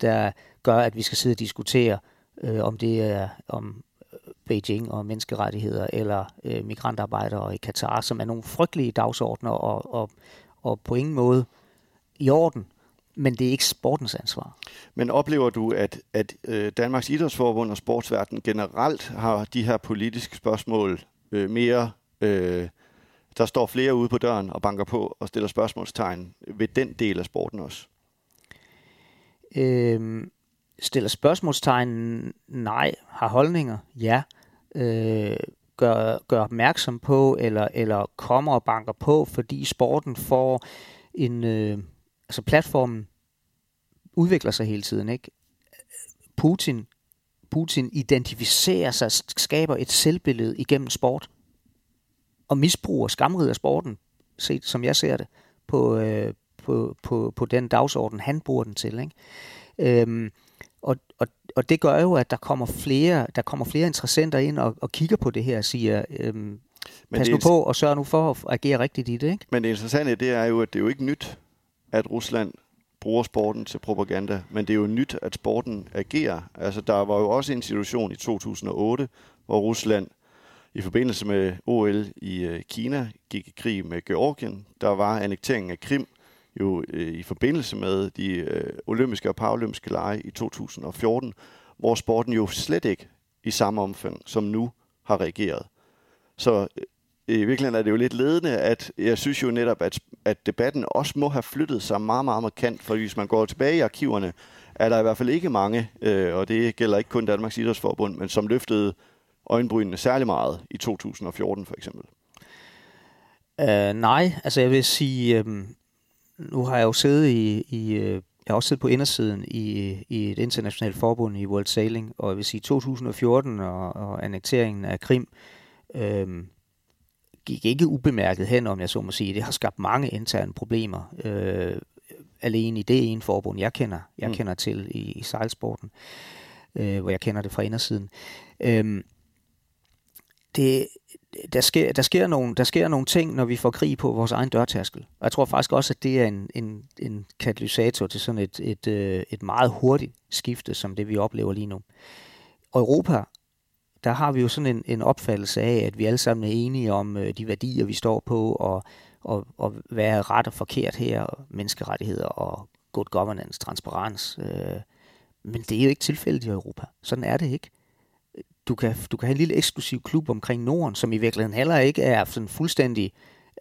der gør, at vi skal sidde og diskutere, øh, om det er om øh, Beijing og menneskerettigheder eller øh, migrantarbejdere i Katar, som er nogle frygtelige dagsordner og, og, og på ingen måde i orden men det er ikke sportens ansvar. Men oplever du, at, at øh, Danmarks Idrætsforbund og sportsverden generelt har de her politiske spørgsmål øh, mere... Øh, der står flere ude på døren og banker på og stiller spørgsmålstegn ved den del af sporten også? Øhm, stiller spørgsmålstegn? Nej. Har holdninger? Ja. Øh, gør, gør opmærksom på, eller, eller kommer og banker på, fordi sporten får en, øh, altså platformen udvikler sig hele tiden, ikke? Putin, Putin identificerer sig, skaber et selvbillede igennem sport, og misbruger skamrider sporten, set som jeg ser det, på, øh, på, på, på den dagsorden, han bruger den til. Ikke? Øhm, og, og, og det gør jo, at der kommer flere, der kommer flere interessenter ind og, og kigger på det her og siger, øhm, pas det nu på og sørg nu for at agere rigtigt i det. Ikke? Men det interessante det er jo, at det er jo ikke nyt, at Rusland bruger sporten til propaganda, men det er jo nyt, at sporten agerer. Altså, der var jo også en situation i 2008, hvor Rusland i forbindelse med OL i øh, Kina gik i krig med Georgien. Der var annekteringen af Krim jo øh, i forbindelse med de øh, olympiske og paralympiske lege i 2014, hvor sporten jo slet ikke i samme omfang som nu har reageret. Så øh, i virkeligheden er det jo lidt ledende, at jeg synes jo netop, at, at debatten også må have flyttet sig meget, meget markant, for hvis man går tilbage i arkiverne, er der i hvert fald ikke mange, øh, og det gælder ikke kun Danmarks Idrætsforbund, men som løftede øjenbrynene særlig meget i 2014 for eksempel. Uh, nej, altså jeg vil sige, øh, nu har jeg jo siddet i, i øh, jeg har også siddet på indersiden i, i et internationalt forbund i World Sailing, og jeg vil sige 2014 og, og annekteringen af Krim, øh, gik ikke ubemærket hen, om jeg så må sige. Det har skabt mange interne problemer øh, alene i det ene forbund, jeg kender, jeg mm. kender til i, i sejlsporten, øh, hvor jeg kender det fra indersiden. Øh, det, der, sker, der, sker nogle, der sker nogle ting, når vi får krig på vores egen dørtærskel. Og jeg tror faktisk også, at det er en, en, en katalysator til sådan et, et, øh, et meget hurtigt skifte, som det vi oplever lige nu. Og Europa der har vi jo sådan en, en opfattelse af, at vi alle sammen er enige om øh, de værdier, vi står på, og, og, og hvad er ret og forkert her, og menneskerettigheder og good governance, transparens. Øh, men det er jo ikke tilfældet i Europa. Sådan er det ikke. Du kan, du kan have en lille eksklusiv klub omkring Norden, som i virkeligheden heller ikke er sådan fuldstændig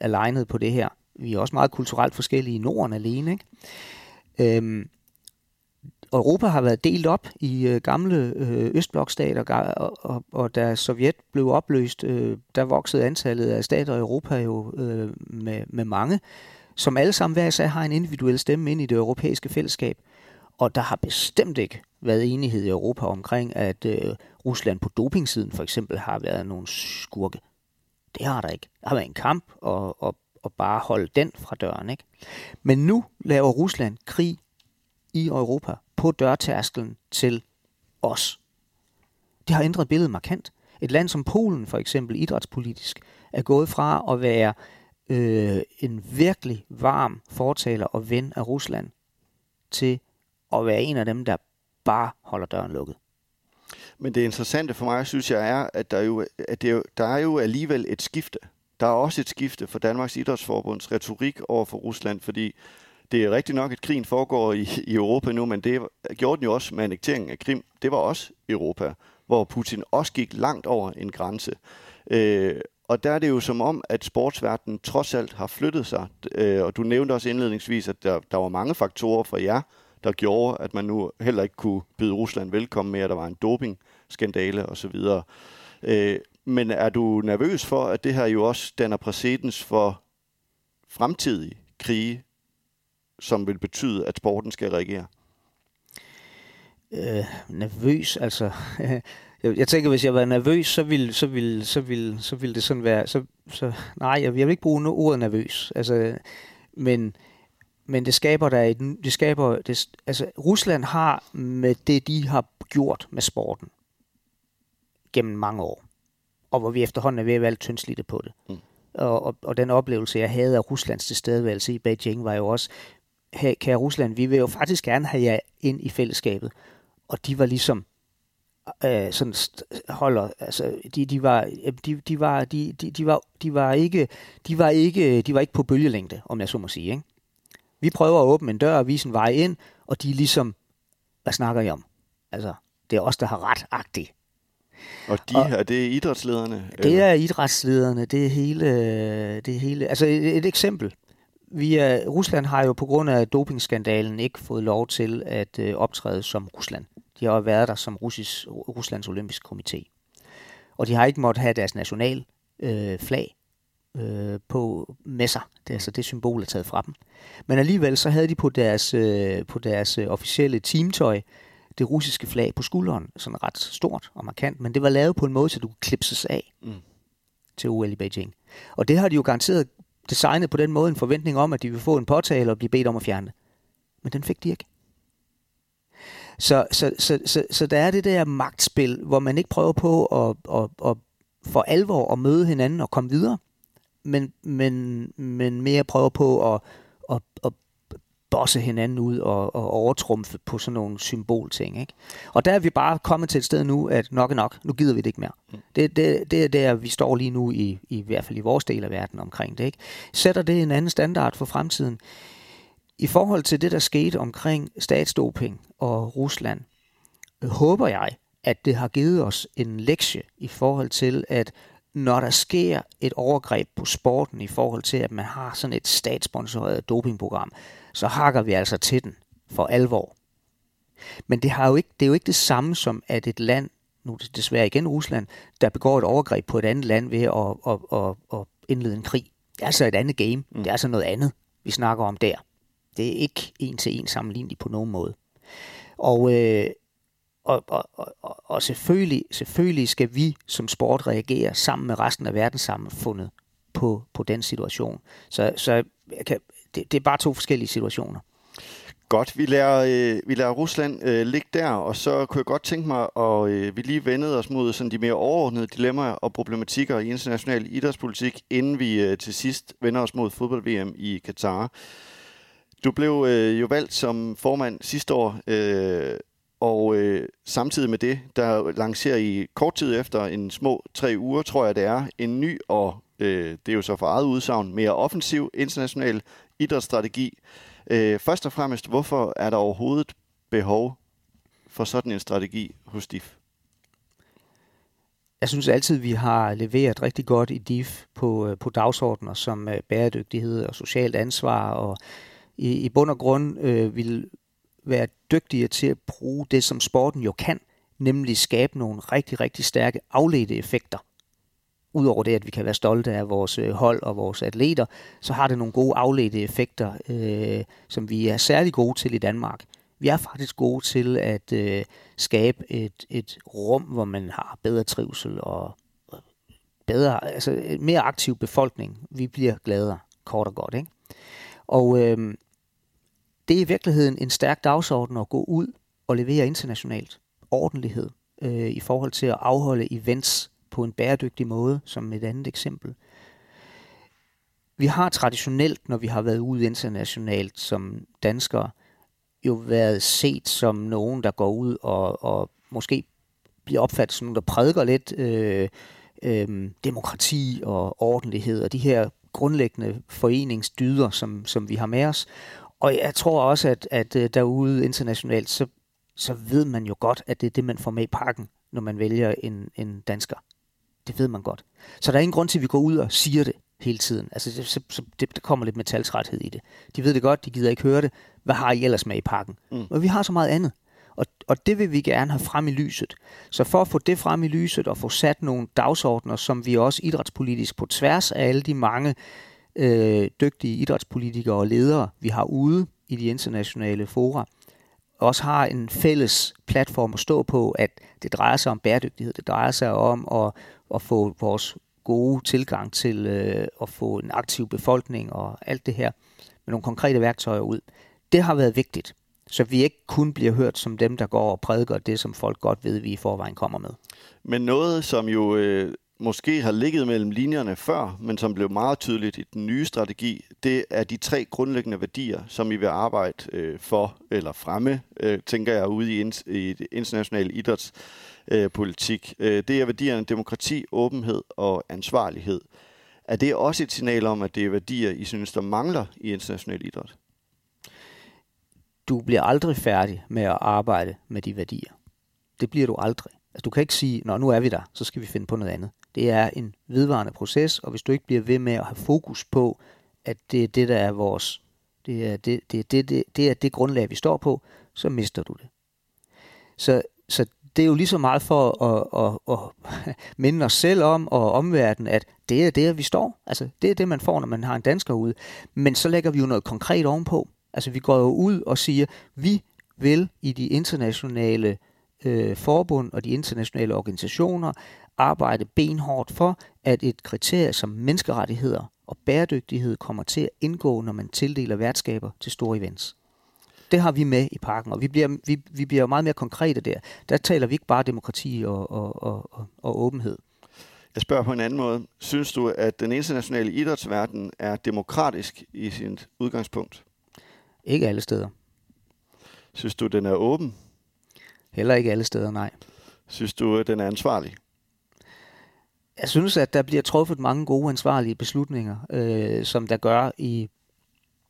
alignet på det her. Vi er også meget kulturelt forskellige i Norden alene. Ikke? Øhm, Europa har været delt op i øh, gamle øh, østblokstater, og, og, og da Sovjet blev opløst, øh, der voksede antallet af stater i Europa jo øh, med, med mange, som alle sammen hver sag har en individuel stemme ind i det europæiske fællesskab. Og der har bestemt ikke været enighed i Europa omkring, at øh, Rusland på dopingsiden for eksempel har været nogle skurke. Det har der ikke. Der har været en kamp og, og, og bare holde den fra døren. Ikke? Men nu laver Rusland krig i Europa på dørtærskelen til os. Det har ændret billedet markant. Et land som Polen for eksempel idrætspolitisk er gået fra at være øh, en virkelig varm fortaler og ven af Rusland til at være en af dem, der bare holder døren lukket. Men det interessante for mig, synes jeg, er, at der, jo, at det jo, der er jo alligevel et skifte. Der er også et skifte for Danmarks Idrætsforbunds retorik over for Rusland, fordi det er rigtigt nok, at krigen foregår i, i Europa nu, men det gjorde den jo også med annekteringen af Krim. Det var også Europa, hvor Putin også gik langt over en grænse. Øh, og der er det jo som om, at sportsverdenen trods alt har flyttet sig. Øh, og du nævnte også indledningsvis, at der, der var mange faktorer for jer, der gjorde, at man nu heller ikke kunne byde Rusland velkommen med, at der var en dopingskandale osv. Øh, men er du nervøs for, at det her jo også danner præcedens for fremtidige krige, som vil betyde, at sporten skal reagere? Øh, nervøs, altså... jeg, jeg tænker, hvis jeg var nervøs, så ville, så ville, så ville, så ville det sådan være... Så, så, nej, jeg, jeg vil ikke bruge ordet nervøs. Altså, men, men det skaber der et, det skaber, det, altså Rusland har med det, de har gjort med sporten gennem mange år, og hvor vi efterhånden er ved at være tyndslidte på det. Mm. Og, og, og den oplevelse, jeg havde af Ruslands tilstedeværelse i Beijing, var jo også, hey, kære Rusland, vi vil jo faktisk gerne have jer ind i fællesskabet. Og de var ligesom, øh, sådan holder, altså de, de var, de, de var, de, de, de var, de var ikke, de var ikke, de var ikke på bølgelængde, om jeg så må sige, ikke? Vi prøver at åbne en dør og vise en vej ind, og de er ligesom, hvad snakker I om? Altså, det er os, der har ret agtigt. Og de og her, det er idrætslederne? Det eller? er idrætslederne, det er hele, det er hele altså et, et eksempel. Vi er, Rusland har jo på grund af dopingskandalen ikke fået lov til at øh, optræde som Rusland. De har jo været der som Russis, Ruslands olympiske komité. Og de har ikke måttet have deres national øh, flag øh, på med sig. Det er altså det symbol, er taget fra dem. Men alligevel så havde de på deres, øh, på deres øh, officielle teamtøj det russiske flag på skulderen, sådan ret stort og markant, men det var lavet på en måde, så du kunne klipses af mm. til OL i Beijing. Og det har de jo garanteret designet på den måde en forventning om, at de vil få en påtale og blive bedt om at fjerne det. Men den fik de ikke. Så, så, så, så, så der er det der magtspil, hvor man ikke prøver på at, at, at for alvor at møde hinanden og komme videre, men, men, men mere prøver på at, at, at bosse hinanden ud og, og overtrumfe på sådan nogle symbolting. Ikke? Og der er vi bare kommet til et sted nu, at nok er nok, nu gider vi det ikke mere. Mm. Det, det, det er der, vi står lige nu, i, i hvert fald i vores del af verden omkring det. Ikke? Sætter det en anden standard for fremtiden? I forhold til det, der skete omkring statsdoping og Rusland, håber jeg, at det har givet os en lektie i forhold til, at når der sker et overgreb på sporten i forhold til, at man har sådan et statssponsoreret dopingprogram, så hakker vi altså til den for alvor. Men det, har jo ikke, det er jo ikke det samme som, at et land, nu er det desværre igen Rusland, der begår et overgreb på et andet land ved at, at, at, at indlede en krig. Det er altså et andet game. Mm. Det er altså noget andet, vi snakker om der. Det er ikke en til en sammenlignet på nogen måde. Og, øh, og, og, og, og selvfølgelig, selvfølgelig skal vi som sport reagere sammen med resten af verdenssamfundet på, på den situation. Så, så jeg kan, det, det er bare to forskellige situationer. Godt, vi lader, øh, vi lader Rusland øh, ligge der, og så kunne jeg godt tænke mig, at øh, vi lige vendede os mod sådan de mere overordnede dilemmaer og problematikker i international idrætspolitik, inden vi øh, til sidst vender os mod fodbold-VM i Katar. Du blev øh, jo valgt som formand sidste år, øh, og øh, samtidig med det, der lancerer I kort tid efter, en små tre uger, tror jeg det er, en ny og øh, det er jo så for eget udsagn, mere offensiv international idrætsstrategi. Øh, først og fremmest, hvorfor er der overhovedet behov for sådan en strategi hos DIF? Jeg synes altid, vi har leveret rigtig godt i DIF på, øh, på dagsordner som øh, bæredygtighed og socialt ansvar, og i, i bund og grund øh, vil være dygtigere til at bruge det, som sporten jo kan, nemlig skabe nogle rigtig, rigtig stærke afledte effekter. Udover det, at vi kan være stolte af vores øh, hold og vores atleter, så har det nogle gode afledte effekter, øh, som vi er særlig gode til i Danmark. Vi er faktisk gode til at øh, skabe et, et rum, hvor man har bedre trivsel og bedre, altså en mere aktiv befolkning. Vi bliver gladere, kort og godt. Ikke? Og øh, det er i virkeligheden en stærk dagsorden at gå ud og levere internationalt ordentlighed øh, i forhold til at afholde events på en bæredygtig måde, som et andet eksempel. Vi har traditionelt, når vi har været ude internationalt som danskere, jo været set som nogen, der går ud og, og måske bliver opfattet som nogen, der prædiker lidt øh, øh, demokrati og ordentlighed og de her grundlæggende foreningsdyder, som, som vi har med os. Og jeg tror også, at, at øh, derude internationalt, så, så ved man jo godt, at det er det, man får med i pakken, når man vælger en, en dansker. Det ved man godt. Så der er ingen grund til, at vi går ud og siger det hele tiden. Altså, det, så, så det, der kommer lidt metaltræthed i det. De ved det godt, de gider ikke høre det. Hvad har I ellers med i pakken? Mm. Og vi har så meget andet. Og, og det vil vi gerne have frem i lyset. Så for at få det frem i lyset og få sat nogle dagsordner, som vi også idrætspolitisk på tværs af alle de mange øh, dygtige idrætspolitikere og ledere, vi har ude i de internationale fora, også har en fælles platform at stå på, at det drejer sig om bæredygtighed, det drejer sig om at, at få vores gode tilgang til øh, at få en aktiv befolkning og alt det her med nogle konkrete værktøjer ud. Det har været vigtigt, så vi ikke kun bliver hørt som dem, der går og prædiker det, som folk godt ved, vi i forvejen kommer med. Men noget, som jo øh, måske har ligget mellem linjerne før, men som blev meget tydeligt i den nye strategi, det er de tre grundlæggende værdier, som I vil arbejde øh, for eller fremme, øh, tænker jeg, ude i, ins- i det internationale idræts Øh, øh, det er værdierne demokrati, åbenhed og ansvarlighed. Er det også et signal om, at det er værdier, I synes, der mangler i international idræt? Du bliver aldrig færdig med at arbejde med de værdier. Det bliver du aldrig. Altså, du kan ikke sige, når nu er vi der, så skal vi finde på noget andet. Det er en vedvarende proces, og hvis du ikke bliver ved med at have fokus på, at det er det, der er vores, det er det, det, det, det, det, er det grundlag, vi står på, så mister du det. Så, så det er jo lige så meget for at, at, at minde os selv om og omverdenen, at det er det, vi står. Altså, det er det, man får, når man har en dansker ude. Men så lægger vi jo noget konkret ovenpå. Altså, vi går jo ud og siger, vi vil i de internationale øh, forbund og de internationale organisationer arbejde benhårdt for, at et kriterie som menneskerettigheder og bæredygtighed kommer til at indgå, når man tildeler værtskaber til store events. Det har vi med i parken, og vi bliver, vi, vi bliver meget mere konkrete der. Der taler vi ikke bare demokrati og, og, og, og, og åbenhed. Jeg spørger på en anden måde. Synes du, at den internationale idrætsverden er demokratisk i sit udgangspunkt? Ikke alle steder. Synes du, den er åben? Heller ikke alle steder, nej. Synes du, at den er ansvarlig? Jeg synes, at der bliver truffet mange gode ansvarlige beslutninger, øh, som der gør i,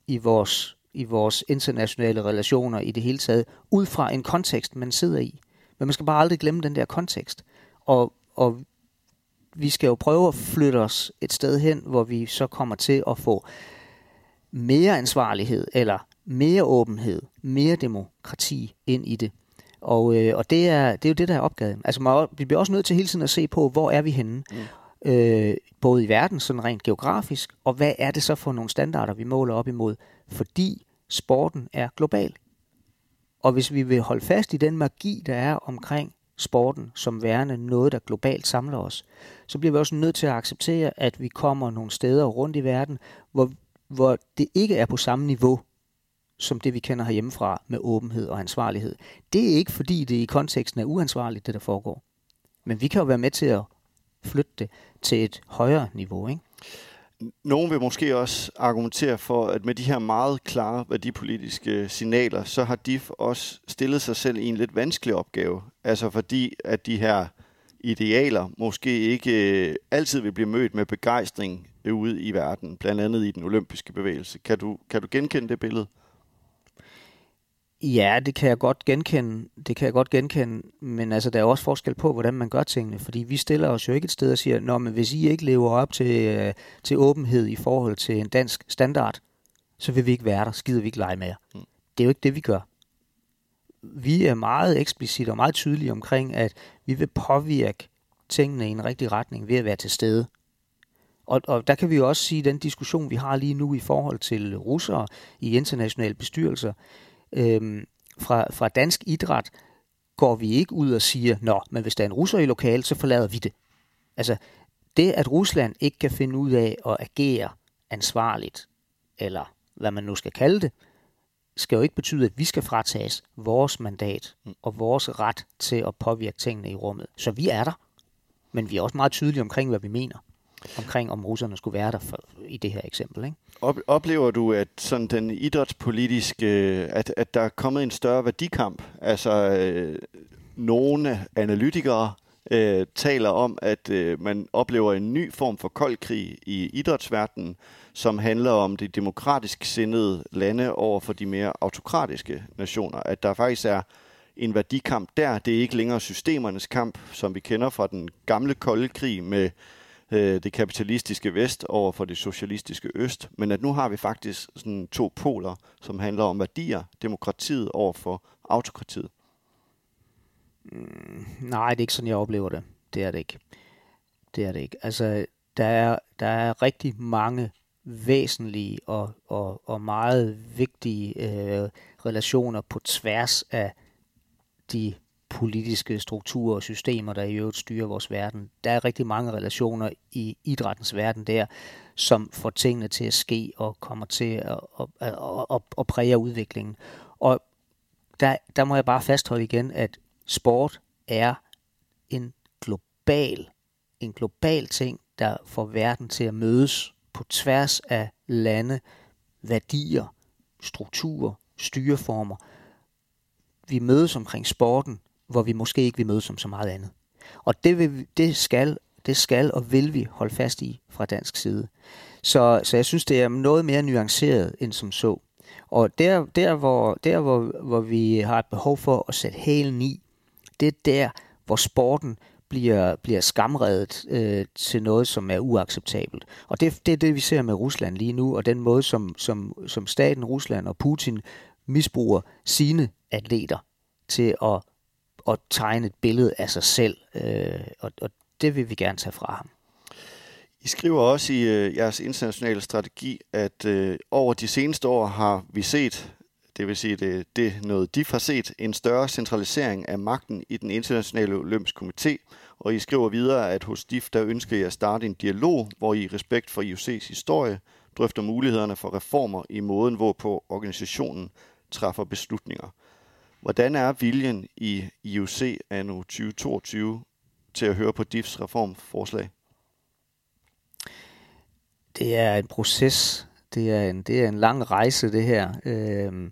i, vores, i vores internationale relationer i det hele taget, ud fra en kontekst, man sidder i. Men man skal bare aldrig glemme den der kontekst. Og, og vi skal jo prøve at flytte os et sted hen, hvor vi så kommer til at få mere ansvarlighed, eller mere åbenhed, mere demokrati ind i det. Og, øh, og det, er, det er jo det, der er opgaven. Altså, man, vi bliver også nødt til hele tiden at se på, hvor er vi henne? Mm. Øh, både i verden, sådan rent geografisk, og hvad er det så for nogle standarder, vi måler op imod? Fordi sporten er global. Og hvis vi vil holde fast i den magi, der er omkring sporten som værende noget, der globalt samler os, så bliver vi også nødt til at acceptere, at vi kommer nogle steder rundt i verden, hvor, hvor det ikke er på samme niveau som det, vi kender herhjemmefra med åbenhed og ansvarlighed. Det er ikke, fordi det i konteksten er uansvarligt, det der foregår. Men vi kan jo være med til at flytte det til et højere niveau, ikke? Nogen vil måske også argumentere for, at med de her meget klare værdipolitiske øh, signaler, så har DIF også stillet sig selv i en lidt vanskelig opgave. Altså fordi, at de her idealer måske ikke øh, altid vil blive mødt med begejstring øh, ude i verden, blandt andet i den olympiske bevægelse. Kan du, kan du genkende det billede? Ja, det kan jeg godt genkende. Det kan jeg godt genkende, men altså der er også forskel på, hvordan man gør tingene, fordi vi stiller os jo ikke et sted og siger, Nå, men hvis I ikke lever op til, øh, til åbenhed i forhold til en dansk standard, så vil vi ikke være der, skider vi ikke lege med jer. Mm. Det er jo ikke det, vi gør. vi er meget eksplicit og meget tydelige omkring, at vi vil påvirke tingene i en rigtig retning ved at være til stede. Og, og der kan vi jo også sige, at den diskussion, vi har lige nu i forhold til russere i internationale bestyrelser, øhm, fra, fra dansk idræt, går vi ikke ud og siger, nå, men hvis der er en russer i lokalet, så forlader vi det. Altså, det at Rusland ikke kan finde ud af at agere ansvarligt, eller hvad man nu skal kalde det, skal jo ikke betyde, at vi skal fratages vores mandat mm. og vores ret til at påvirke tingene i rummet. Så vi er der, men vi er også meget tydelige omkring, hvad vi mener omkring, om russerne skulle være der for, i det her eksempel. Ikke? Oplever du, at sådan den idrætspolitiske, at, at der er kommet en større værdikamp? Altså, øh, nogle analytikere øh, taler om, at øh, man oplever en ny form for kold krig i idrætsverdenen, som handler om de demokratisk sindede lande over for de mere autokratiske nationer. At der faktisk er en værdikamp der. Det er ikke længere systemernes kamp, som vi kender fra den gamle kolde krig med øh, det kapitalistiske vest over for det socialistiske øst, men at nu har vi faktisk sådan to poler, som handler om værdier, demokratiet over for autokratiet. Mm, nej, det er ikke sådan, jeg oplever det. Det er det ikke. Det er det ikke. Altså, der er, der er rigtig mange væsentlige og, og, og meget vigtige øh, relationer på tværs af de politiske strukturer og systemer, der i øvrigt styrer vores verden. Der er rigtig mange relationer i idrættens verden der, som får tingene til at ske og kommer til at, at, at, at, at præge udviklingen. Og der, der må jeg bare fastholde igen, at sport er en global, en global ting, der får verden til at mødes på tværs af lande, værdier, strukturer, styreformer. Vi mødes omkring sporten, hvor vi måske ikke vil mødes om så meget andet. Og det, vil, det, skal, det skal og vil vi holde fast i fra dansk side. Så, så jeg synes, det er noget mere nuanceret end som så. Og der, der, hvor, der hvor, hvor vi har et behov for at sætte hælen i, det er der, hvor sporten bliver, bliver skamredet øh, til noget, som er uacceptabelt. Og det, det er det, vi ser med Rusland lige nu, og den måde, som, som, som staten Rusland og Putin misbruger sine atleter til at, at tegne et billede af sig selv, øh, og, og det vil vi gerne tage fra ham. I skriver også i øh, jeres internationale strategi, at øh, over de seneste år har vi set, det vil sige, det, det noget de har set, en større centralisering af magten i den internationale olympiske komité, og I skriver videre, at hos DIF der ønsker I at starte en dialog, hvor I i respekt for IOC's historie drøfter mulighederne for reformer i måden, hvorpå organisationen træffer beslutninger. Hvordan er viljen i IOC anno 2022 til at høre på DIFs reformforslag? Det er en proces. Det er en, det er en lang rejse, det her. Øhm,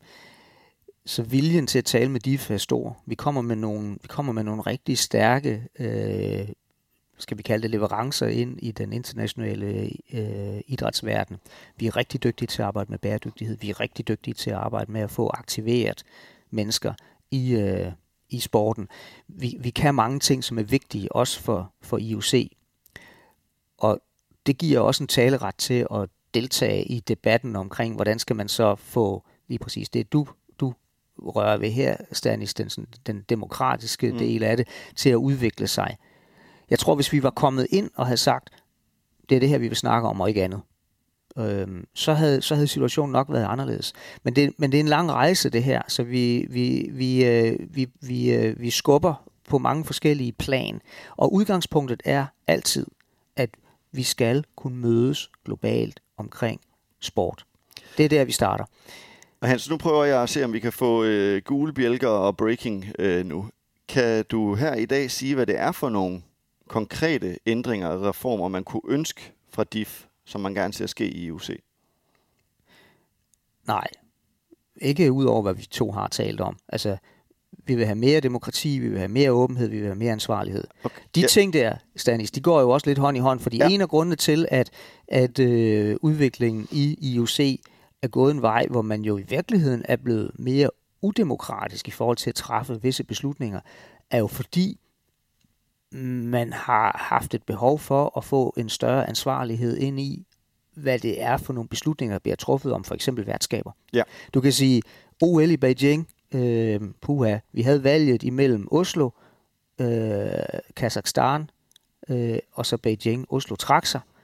så viljen til at tale med DIF er stor. Vi kommer med nogle, vi kommer med nogle rigtig stærke, øh, skal vi kalde det, leverancer ind i den internationale øh, idrætsverden. Vi er rigtig dygtige til at arbejde med bæredygtighed. Vi er rigtig dygtige til at arbejde med at få aktiveret mennesker i, øh, i sporten. Vi, vi kan mange ting, som er vigtige, også for, for IOC. Og det giver også en taleret til at deltage i debatten omkring, hvordan skal man så få lige præcis det, du, du rører ved her, Stanis, den, den demokratiske mm. del af det, til at udvikle sig. Jeg tror, hvis vi var kommet ind og havde sagt, det er det her, vi vil snakke om, og ikke andet, øh, så, havde, så havde situationen nok været anderledes. Men det, men det er en lang rejse, det her, så vi, vi, vi, øh, vi, vi, øh, vi skubber på mange forskellige plan. Og udgangspunktet er altid, at vi skal kunne mødes globalt omkring sport. Det er der, vi starter. Og Hans, nu prøver jeg at se, om vi kan få øh, gule bjælker og breaking øh, nu. Kan du her i dag sige, hvad det er for nogle konkrete ændringer og reformer, man kunne ønske fra DIF som man gerne ser ske i UC? Nej, ikke ud over, hvad vi to har talt om. Altså, vi vil have mere demokrati, vi vil have mere åbenhed, vi vil have mere ansvarlighed. Okay. De ja. ting der, Stanis, de går jo også lidt hånd i hånd, fordi ja. en af grundene til, at, at øh, udviklingen i IOC er gået en vej, hvor man jo i virkeligheden er blevet mere udemokratisk i forhold til at træffe visse beslutninger, er jo fordi, man har haft et behov for at få en større ansvarlighed ind i, hvad det er for nogle beslutninger, der bliver truffet om for eksempel værtskaber. Ja. Du kan sige, OL i Beijing Øh, puha, vi havde valget imellem Oslo, øh, Kazakhstan øh, og så Beijing. Oslo trak sig, Ja.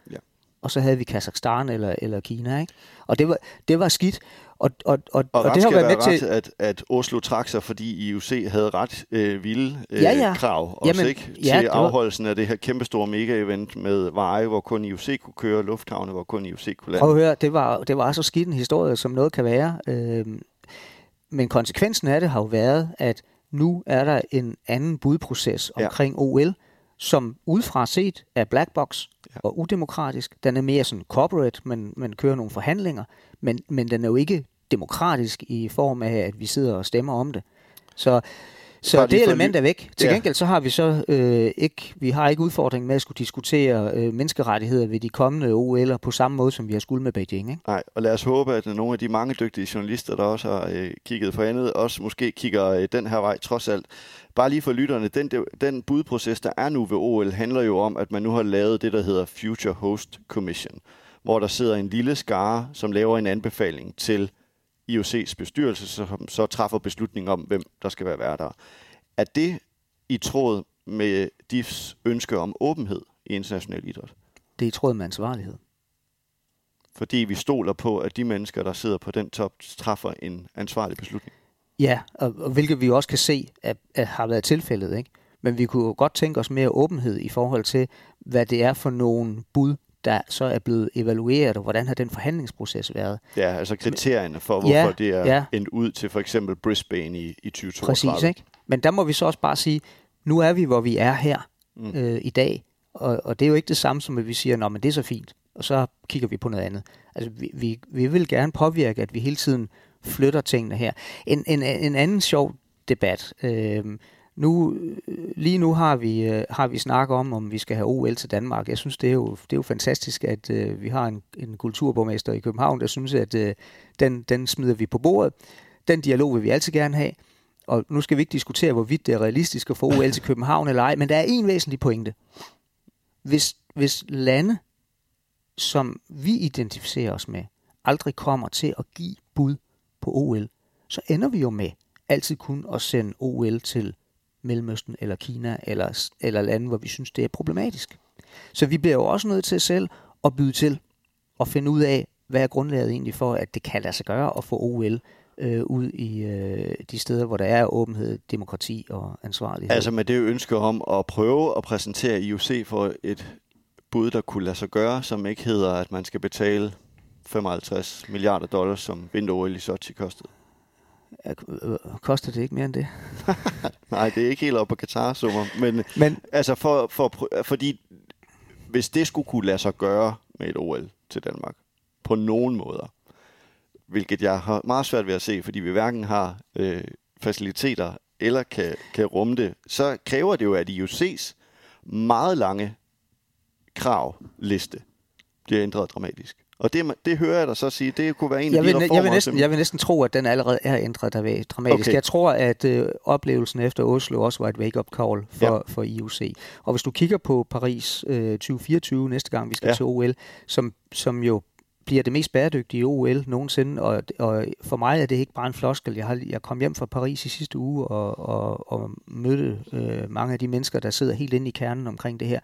Og så havde vi Kazakhstan eller, eller Kina. Ikke? Og det var, det var skidt. Og, og, og, Og, og ret det har været med være til... ret, at, at Oslo trak sig, fordi IOC havde ret øh, vilde øh, Ja, ja. krav også, Jamen, ikke? ja, til var- afholdelsen af det her kæmpestore mega-event med veje, hvor kun IOC kunne køre, lufthavne, hvor kun IOC kunne lande. Prøv at høre, det var, det var så skidt en historie, som noget kan være. Øhm, men konsekvensen af det har jo været, at nu er der en anden budproces Ja. omkring OL, som udefra set er black box Ja. og udemokratisk. Den er mere sådan corporate, men man kører nogle forhandlinger, men, men den er jo ikke demokratisk i form af, at vi sidder og stemmer om det. Så, så det element er væk. Til Ja. gengæld så har vi så øh, ikke, vi har ikke udfordringen med at skulle diskutere øh, menneskerettigheder ved de kommende OL'er på samme måde, som vi har skulle med Beijing. Ikke? Nej, og lad os håbe, at nogle af de mange dygtige journalister, der også har øh, kigget for andet, også måske kigger øh, den her vej trods alt. Bare lige for lytterne, den, den budproces, der er nu ved OL, handler jo om, at man nu har lavet det, der hedder Future Host Commission, hvor der sidder en lille skare, som laver en anbefaling til IOC's bestyrelse, som så træffer beslutning om, hvem der skal være værter. Er det i tråd med DIFs ønske om åbenhed i international idræt? Det er i tråd med ansvarlighed. fordi vi stoler på, at de mennesker, der sidder på den top, træffer en ansvarlig beslutning. Ja, og, og hvilket vi også kan se, at, at har været tilfældet. Ikke? Men vi kunne godt tænke os mere åbenhed i forhold til, hvad det er for nogle bud, der så er blevet evalueret, og hvordan har den forhandlingsproces været. Ja, altså kriterierne for, hvorfor Ja, det er ja. endt ud til for eksempel Brisbane i, i 2032. Præcis, ikke? Men der må vi så også bare sige, nu er vi, hvor vi er her Mm. øh, i dag, og, og det er jo ikke det samme som, at vi siger, men det er så fint, og så kigger vi på noget andet. Altså, vi, vi, vi vil gerne påvirke, at vi hele tiden flytter tingene her. En, en, en anden sjov debat. Øh, nu, lige nu har vi, øh, har vi snakket om, om vi skal have OL til Danmark. Jeg synes, det er jo, det er jo fantastisk, at øh, vi har en, en kulturborgmester i København, der synes, at øh, den, den smider vi på bordet. Den dialog vil vi altid gerne have. Og nu skal vi ikke diskutere, hvorvidt det er realistisk at få OL til København eller ej, men der er en væsentlig pointe. Hvis, hvis lande, som vi identificerer os med, aldrig kommer til at give bud på OL, så ender vi jo med altid kun at sende OL til Mellemøsten eller Kina eller, eller lande, hvor vi synes, det er problematisk. Så vi bliver jo også nødt til selv at byde til og finde ud af, hvad er grundlaget egentlig for, at det kan lade sig gøre at få OL øh, ud i øh, de steder, hvor der er åbenhed, demokrati og ansvarlighed. Altså med det ønske om at prøve at præsentere IOC for et bud, der kunne lade sig gøre, som ikke hedder, at man skal betale 55 milliarder dollars, som vinter-OL i Sochi kostede. Koster det ikke mere end det? Nej, det er ikke helt op på Katar-summer, men Men altså for, for, fordi hvis det skulle kunne lade sig gøre med et OL til Danmark, på nogen måder, hvilket jeg har meget svært ved at se, fordi vi hverken har øh, faciliteter eller kan, kan rumme det, så kræver det jo, at IOC's meget lange kravliste bliver ændret dramatisk. Og det, det hører jeg dig så sige, det kunne være en jeg af de vil, reformer, jeg, vil næsten, jeg vil næsten tro, at den allerede er ændret der dramatisk. Okay. Jeg tror, at øh, oplevelsen efter Oslo også var et wake-up call for, Ja. for IOC. Og hvis du kigger på Paris øh, 2024 næste gang, vi skal ja. til OL, som, som jo bliver det mest bæredygtige OL nogensinde, og, og for mig er det ikke bare en floskel. Jeg, har, jeg kom hjem fra Paris i sidste uge og, og, og mødte øh, mange af de mennesker, der sidder helt inde i kernen omkring det her.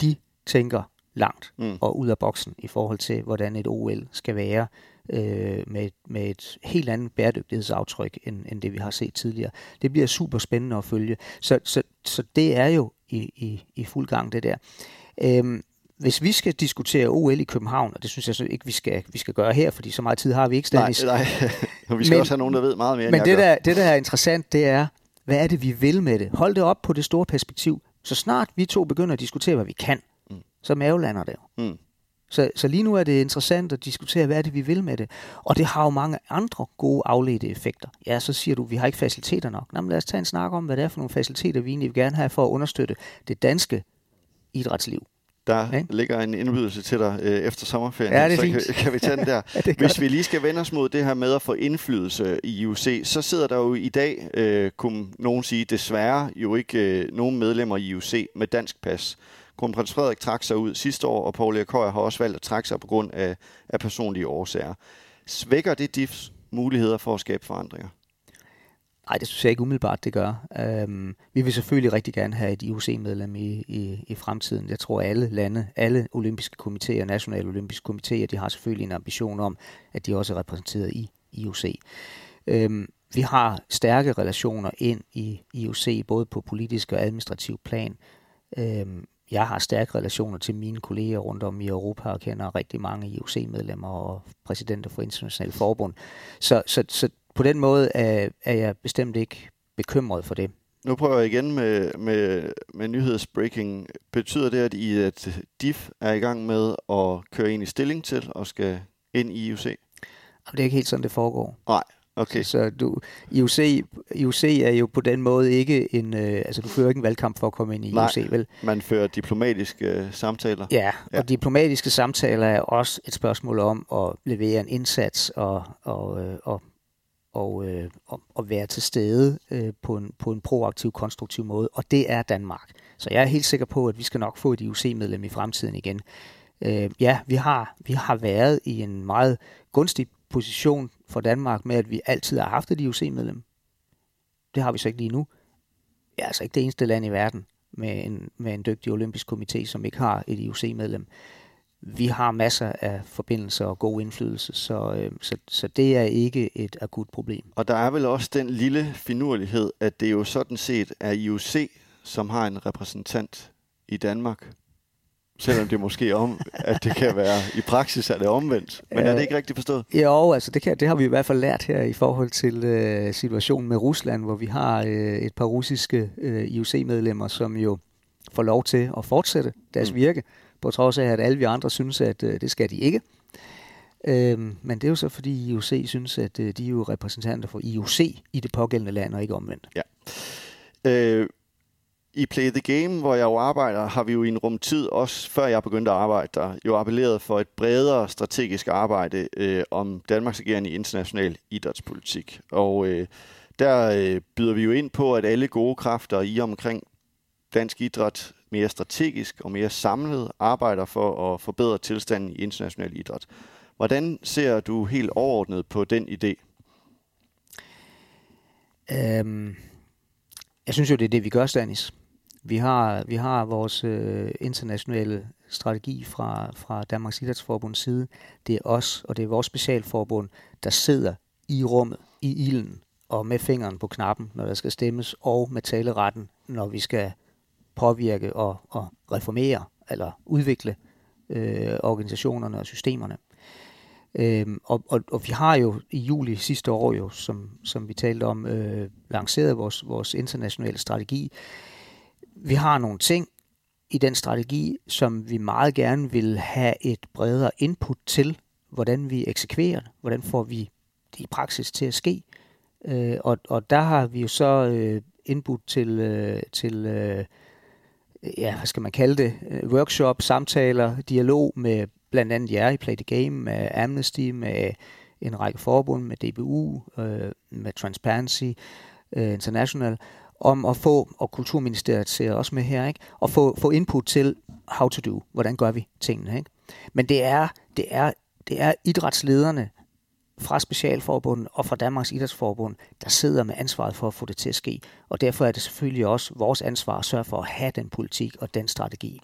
De tænker langt Mm. og ud af boksen i forhold til, hvordan et OL skal være øh, med, et- med et helt andet bæredygtighedsaftryk, end, end det vi har set tidligere. Det bliver super spændende at følge. Så, så, så det er jo i, i, i fuld gang, det der. Øhm, hvis vi skal diskutere OL i København, og det synes jeg så ikke, vi skal, vi skal gøre her, fordi så meget tid har vi ikke, Nej, Stanis. nej. Og vi skal Men- også have nogen, der ved meget mere, end Men det gør. der, det, der er interessant, det er, hvad er det, vi vil med det? Hold det op på det store perspektiv. Så snart vi to begynder at diskutere, hvad vi kan. Så mavelander det jo. Mm. Så, så lige nu er det interessant at diskutere, hvad er det, vi vil med det. Og det har jo mange andre gode afledte effekter. Ja, så siger du, vi har ikke faciliteter nok. Nå, men lad os tage en snak om, hvad det er for nogle faciliteter, vi egentlig vil gerne have for at understøtte det danske idrætsliv. Der Ikke? ligger en indbydelse til dig øh, efter sommerferien, Ja, det er så fint. kan, kan vi tage den der. Ja, Hvis vi lige skal vende os mod det her med at få indflydelse i IOC, så sidder der jo i dag, øh, kunne nogen sige, desværre jo ikke øh, nogen medlemmer i IOC med dansk pas. Kronprins Frederik trak sig ud sidste år, og Paul Erik har også valgt at trække sig på grund af, af personlige årsager. Svækker det DIFs muligheder for at skabe forandringer? Nej, det synes jeg ikke umiddelbart, det gør. Øhm, vi vil selvfølgelig rigtig gerne have et IOC-medlem i, i, i fremtiden. Jeg tror, alle lande, alle olympiske komitéer, nationale olympiske komitéer, de har selvfølgelig en ambition om, at de også er repræsenteret i IOC. Øhm, vi har stærke relationer ind i IOC, både på politisk og administrativ plan. Øhm, jeg har stærke relationer til mine kolleger rundt om i Europa og kender rigtig mange IOC-medlemmer og præsidenter for internationale forbund. Så, så, så på den måde er, er jeg bestemt ikke bekymret for det. Nu prøver jeg igen med, med, med nyhedsbreaking. Betyder det, at I at DIF er i gang med at køre ind i stilling til og skal ind i IOC? Det er ikke helt sådan, det foregår. Nej, okay. Så, du, IOC, IOC er jo på den måde ikke en... Øh, altså, du fører ikke en valgkamp for at komme ind i Nej, IOC, vel? man fører diplomatiske øh, samtaler. Ja, og ja. diplomatiske samtaler er også et spørgsmål om at levere en indsats og, og, øh, og og, øh, og, og være til stede øh, på, en, på en proaktiv, konstruktiv måde, og det er Danmark. Så jeg er helt sikker på, at vi skal nok få et IOC-medlem i fremtiden igen. Øh, ja, vi har, vi har været i en meget gunstig position for Danmark med, at vi altid har haft et IOC-medlem. Det har vi så ikke lige nu. Vi er altså ikke det eneste land i verden med en, med en dygtig olympisk komité, som ikke har et IOC-medlem vi har masser af forbindelser og god indflydelse, så, øh, så, så det er ikke et akut problem. Og der er vel også den lille finurlighed, at det jo sådan set er IOC, som har en repræsentant i Danmark. Selvom det måske om, at det kan være, i praksis er det omvendt. Men er det ikke rigtigt forstået? Jo, altså det, kan, det har vi i hvert fald lært her i forhold til øh, situationen med Rusland, hvor vi har øh, et par russiske øh, IOC-medlemmer, som jo får lov til at fortsætte deres mm. virke på trods af, at alle vi andre synes, at øh, det skal de ikke. Øhm, men det er jo så, fordi IOC synes, at øh, de er jo repræsentanter for IOC i det pågældende land, og ikke omvendt. Ja. Øh, i Play the Game, hvor jeg jo arbejder, har vi jo i en rum tid, også før jeg begyndte at arbejde der, jo appelleret for et bredere strategisk arbejde øh, om Danmarks agerende i international idrætspolitik. Og øh, der øh, byder vi jo ind på, at alle gode kræfter i omkring dansk idræt mere strategisk og mere samlet arbejder for at forbedre tilstanden i international idræt. Hvordan ser du helt overordnet på den idé? Øhm, jeg synes jo, det er det, vi gør, Stanis. Vi har, vi har vores øh, internationale strategi fra, fra Danmarks Idrætsforbunds side. Det er os, og det er vores specialforbund, der sidder i rummet, i ilden, og med fingeren på knappen, når der skal stemmes, og med taleretten, når vi skal påvirke og, og reformere eller udvikle øh, organisationerne og systemerne. Øhm, og, og, og vi har jo i juli sidste år, jo, som, som vi talte om, øh, lanceret vores, vores internationale strategi. Vi har nogle ting i den strategi, som vi meget gerne vil have et bredere input til, hvordan vi eksekverer det, hvordan får vi det i praksis til at ske. Øh, og, og der har vi jo så øh, input til, øh, til øh, ja, hvad skal man kalde det, øh, workshop, samtaler, dialog med blandt andet jer i Play the Game, med Amnesty, med en række forbund, med DBU, øh, med Transparency øh, International, om at få, og Kulturministeriet ser også med her, ikke? at få, få input til how to do, hvordan gør vi tingene. Ikke? Men det er, det er, det er idrætslederne, fra Specialforbundet og fra Danmarks Idrætsforbund, der sidder med ansvaret for at få det til at ske. Og derfor er det selvfølgelig også vores ansvar at sørge for at have den politik og den strategi.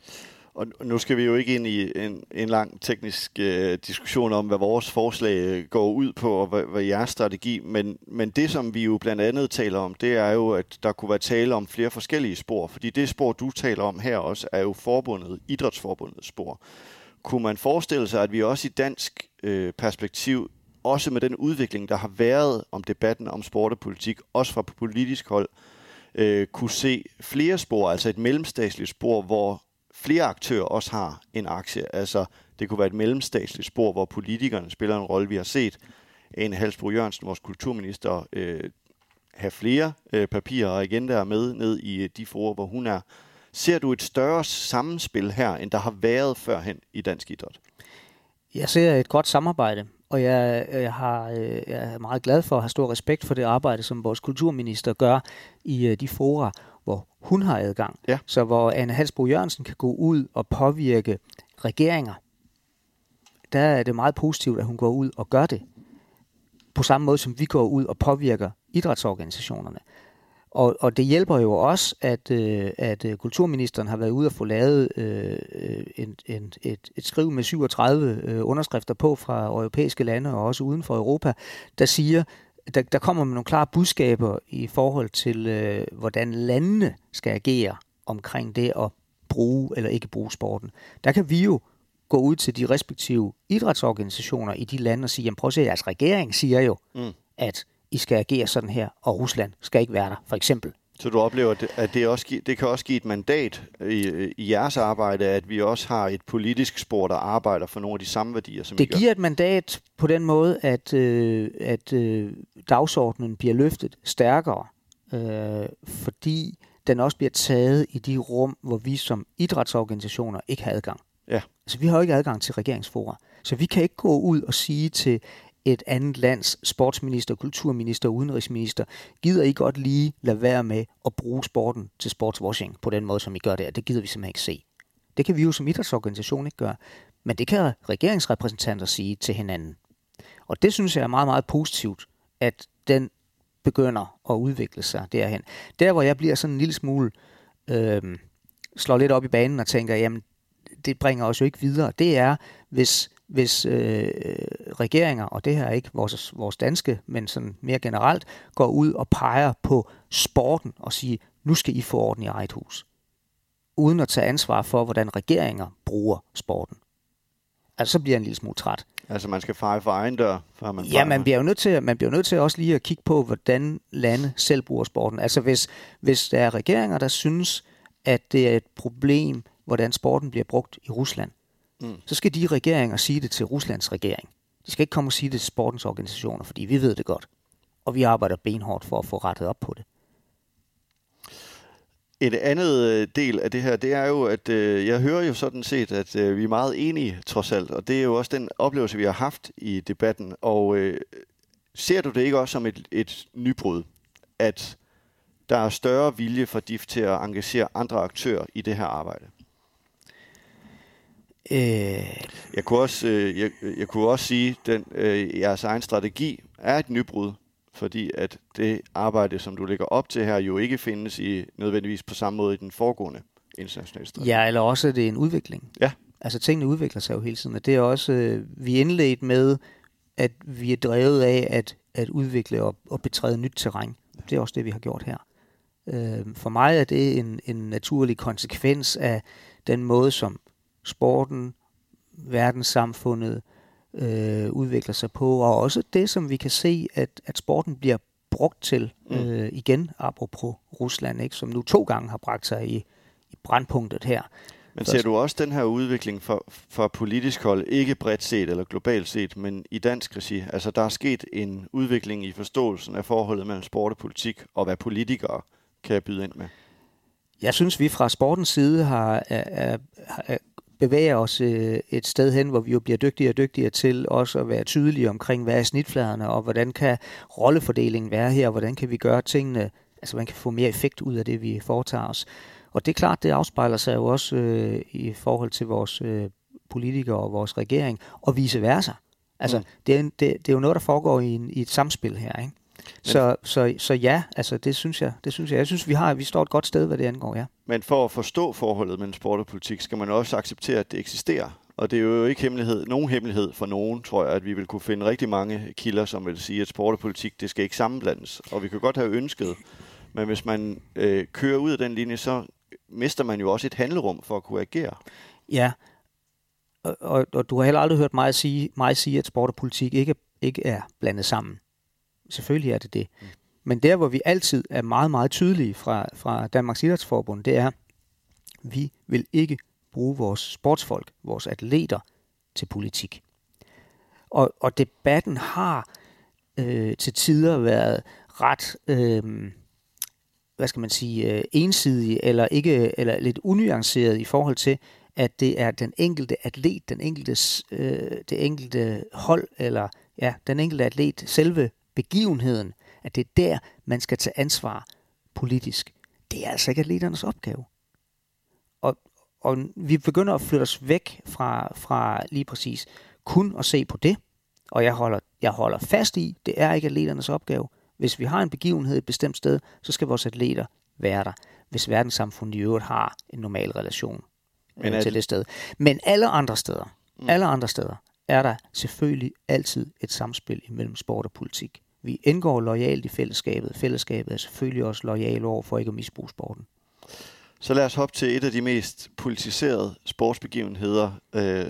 Og nu skal vi jo ikke ind i en, en lang teknisk øh, diskussion om, hvad vores forslag øh, går ud på, og hvad, hvad jeres strategi, men, men det, som vi jo blandt andet taler om, det er jo, at der kunne være tale om flere forskellige spor, fordi det spor, du taler om her også, er jo forbundet, idrætsforbundets spor. Kunne man forestille sig, at vi også i dansk øh, perspektiv også med den udvikling, der har været om debatten om sport og politik, også fra politisk hold, øh, kunne se flere spor, altså et mellemstatsligt spor, hvor flere aktører også har en aktie. Altså, det kunne være et mellemstatsligt spor, hvor politikerne spiller en rolle. Vi har set en Halsbro Jørgensen, vores kulturminister, øh, have flere øh, papirer og agendaer med ned i øh, de forer, hvor hun er. Ser du et større sammenspil her, end der har været førhen i dansk idræt? Jeg ser et godt samarbejde og jeg, jeg, har, øh, jeg er meget glad for at have stor respekt for det arbejde, som vores kulturminister gør i øh, de fora, hvor hun har adgang. Ja. Så hvor Anne Halsbro Jørgensen kan gå ud og påvirke regeringer. Der er det meget positivt, at hun går ud og gør det. På samme måde som vi går ud og påvirker idrætsorganisationerne. Og, og det hjælper jo også, at, øh, at øh, kulturministeren har været ude og få lavet øh, en, en, et, et skriv med 37 øh, underskrifter på fra europæiske lande og også uden for Europa, der siger, der, der kommer med nogle klare budskaber i forhold til, øh, hvordan landene skal agere omkring det at bruge eller ikke bruge sporten. Der kan vi jo gå ud til de respektive idrætsorganisationer i de lande og sige, jamen prøv at se, jeres regering siger jo, mm. at I skal agere sådan her, og Rusland skal ikke være der, for eksempel. Så du oplever, at det, også, det kan også give et mandat i, i jeres arbejde, at vi også har et politisk spor, der arbejder for nogle af de samme værdier, som Det giver et mandat på den måde, at, øh, at øh, dagsordenen bliver løftet stærkere, øh, fordi den også bliver taget i de rum, hvor vi som idrætsorganisationer ikke har adgang. Ja. Altså, vi har jo ikke adgang til regeringsfora. Så vi kan ikke gå ud og sige til et andet lands sportsminister, kulturminister, udenrigsminister, gider I godt lige lade være med at bruge sporten til sportswashing på den måde, som I gør det, det gider vi simpelthen ikke se. Det kan vi jo som idrætsorganisation ikke gøre, men det kan regeringsrepræsentanter sige til hinanden. Og det synes jeg er meget, meget positivt, at den begynder at udvikle sig derhen. Der, hvor jeg bliver sådan en lille smule, øh, slår lidt op i banen og tænker, jamen, det bringer os jo ikke videre, det er, hvis, hvis øh, regeringer, og det her er ikke vores, vores danske, men sådan mere generelt, går ud og peger på sporten og siger, nu skal I få orden i eget hus. Uden at tage ansvar for, hvordan regeringer bruger sporten. Altså, så bliver jeg en lille smule træt. Altså, man skal feje for egen dør, før man Ja, man bliver jo nødt til, man bliver nødt til også lige at kigge på, hvordan lande selv bruger sporten. Altså, hvis, hvis der er regeringer, der synes, at det er et problem, hvordan sporten bliver brugt i Rusland, mm. så skal de regeringer sige det til Ruslands regering. De skal ikke komme og sige det til sportens organisationer, fordi vi ved det godt. Og vi arbejder benhårdt for at få rettet op på det. Et andet øh, del af det her, det er jo, at øh, jeg hører jo sådan set, at øh, vi er meget enige trods alt, og det er jo også den oplevelse, vi har haft i debatten. Og øh, ser du det ikke også som et, et nybrud, at der er større vilje for DIF til at engagere andre aktører i det her arbejde? Øh... Jeg, kunne også, øh, jeg, jeg kunne også sige, at den, øh, jeres egen strategi er et nybrud, fordi at det arbejde, som du lægger op til her, jo ikke findes i nødvendigvis på samme måde i den foregående internationale strategi. Ja, eller også er det en udvikling. Ja. Altså tingene udvikler sig jo hele tiden, og det er også, øh, vi er indledt med, at vi er drevet af at, at udvikle og, og betræde nyt terræn. Det er også det, vi har gjort her. Øh, for mig er det en, en naturlig konsekvens af den måde, som sporten, verdenssamfundet øh, udvikler sig på, og også det, som vi kan se, at, at sporten bliver brugt til mm. øh, igen, apropos Rusland, ikke, som nu to gange har bragt sig i, i brandpunktet her. Men ser du også den her udvikling for, for politisk hold, ikke bredt set eller globalt set, men i dansk regi? Altså, der er sket en udvikling i forståelsen af forholdet mellem sport og politik, og hvad politikere kan byde ind med. Jeg synes, vi fra sportens side har, er, er, bevæger os øh, et sted hen, hvor vi jo bliver dygtigere og dygtigere til også at være tydelige omkring, hvad er snitfladerne, og hvordan kan rollefordelingen være her, og hvordan kan vi gøre tingene, altså man kan få mere effekt ud af det, vi foretager os. Og det er klart, det afspejler sig jo også øh, i forhold til vores øh, politikere og vores regering, og vice versa. Altså, mm. det, er, det, det er jo noget, der foregår i, en, i et samspil her, ikke? Så, så, så ja, altså det synes jeg. Det synes jeg. Jeg synes, vi har vi står et godt sted, hvad det angår, ja. Men for at forstå forholdet mellem sport og politik, skal man også acceptere, at det eksisterer. Og det er jo ikke hemmelighed, nogen hemmelighed for nogen, tror jeg, at vi vil kunne finde rigtig mange kilder, som vil sige, at sport og politik, det skal ikke sammenblandes. Og vi kan godt have ønsket, men hvis man øh, kører ud af den linje, så mister man jo også et handlerum for at kunne agere. Ja, og, og, og du har heller aldrig hørt mig sige, mig sige, at sport og politik ikke, ikke er blandet sammen. Selvfølgelig er det det. Mm. Men der, hvor vi altid er meget, meget tydelige fra, fra Danmarks Idrætsforbund, det er, vi vil ikke bruge vores sportsfolk, vores atleter, til politik. Og, og debatten har øh, til tider været ret, øh, hvad skal man sige, øh, ensidig eller ikke eller lidt unuanceret i forhold til, at det er den enkelte atlet, den enkelte, øh, det enkelte hold eller ja, den enkelte atlet, selve begivenheden, at det er der, man skal tage ansvar politisk. Det er altså ikke atleternes opgave. Og, og vi begynder at flytte os væk fra, fra lige præcis kun at se på det, og jeg holder, jeg holder fast i, det er ikke atleternes opgave. Hvis vi har en begivenhed et bestemt sted, så skal vores atleter være der, hvis verdenssamfundet i øvrigt har en normal relation Men Men er til det- sted. Men alle andre steder, mm. alle andre steder, er der selvfølgelig altid et samspil imellem sport og politik. Vi indgår lojalt i fællesskabet. Fællesskabet er selvfølgelig også lojal over for ikke at misbruge sporten. Så lad os hoppe til et af de mest politiserede sportsbegivenheder øh,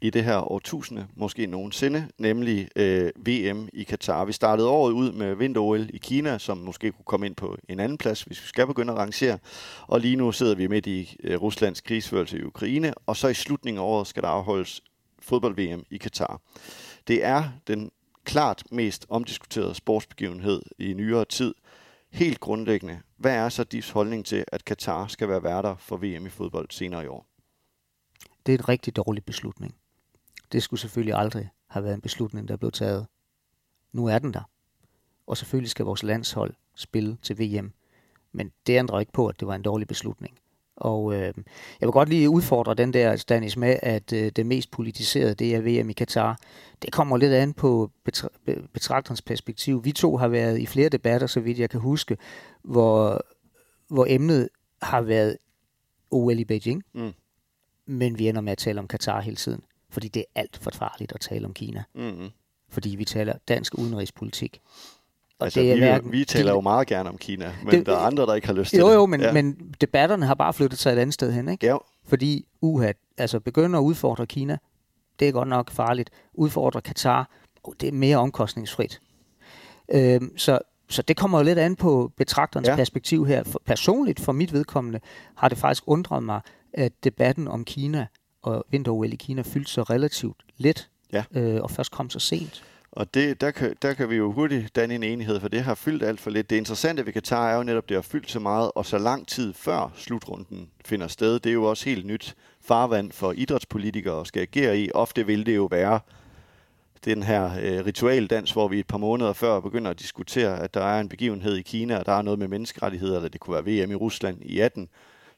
i det her årtusinde, måske nogensinde, nemlig øh, VM i Katar. Vi startede året ud med vinter-OL i Kina, som måske kunne komme ind på en anden plads, hvis vi skal begynde at rangere. Og lige nu sidder vi midt i øh, Ruslands krigsførelse i Ukraine, og så i slutningen af året skal der afholdes fodbold-VM i Katar. Det er den klart mest omdiskuterede sportsbegivenhed i nyere tid. Helt grundlæggende, hvad er så DIFs holdning til, at Katar skal være værter for VM i fodbold senere i år? Det er en rigtig dårlig beslutning. Det skulle selvfølgelig aldrig have været en beslutning, der blev taget. Nu er den der. Og selvfølgelig skal vores landshold spille til VM. Men det ændrer ikke på, at det var en dårlig beslutning. Og øh, jeg vil godt lige udfordre den der, Stanis, med, at øh, det mest politiserede, det er VM i Katar. Det kommer lidt an på betra- be- betragterens perspektiv. Vi to har været i flere debatter, så vidt jeg kan huske, hvor, hvor emnet har været OL i Beijing. Mm. Men vi ender med at tale om Katar hele tiden. Fordi det er alt for farligt at tale om Kina. Mm-hmm. Fordi vi taler dansk udenrigspolitik. Og Altså, det er vi, hverken- vi taler jo meget gerne om Kina, men Det- der er andre, der ikke har lyst til Jo, det. jo, men, ja. men debatterne har bare flyttet sig et andet sted hen, ikke? Ja, Fordi uha, altså begynder at udfordre Kina, det er godt nok farligt. Udfordre Katar, oh, det er mere omkostningsfrit. Øhm, så, så det kommer jo lidt an på betragterens Ja. perspektiv her. For, personligt, for mit vedkommende, har det faktisk undret mig, at debatten om Kina og vinter i Kina fyldte så relativt lidt, Ja. øh, og først kom så sent og det, der, kan, der kan vi jo hurtigt danne en enighed, for det har fyldt alt for lidt. Det interessante ved Katar er jo netop, det har fyldt så meget, og så lang tid før slutrunden finder sted. Det er jo også helt nyt farvand for idrætspolitikere at skal agere i. Ofte vil det jo være den her øh, ritualdans, hvor vi et par måneder før begynder at diskutere, at der er en begivenhed i Kina, og der er noget med menneskerettigheder, eller det kunne være VM i Rusland i 18.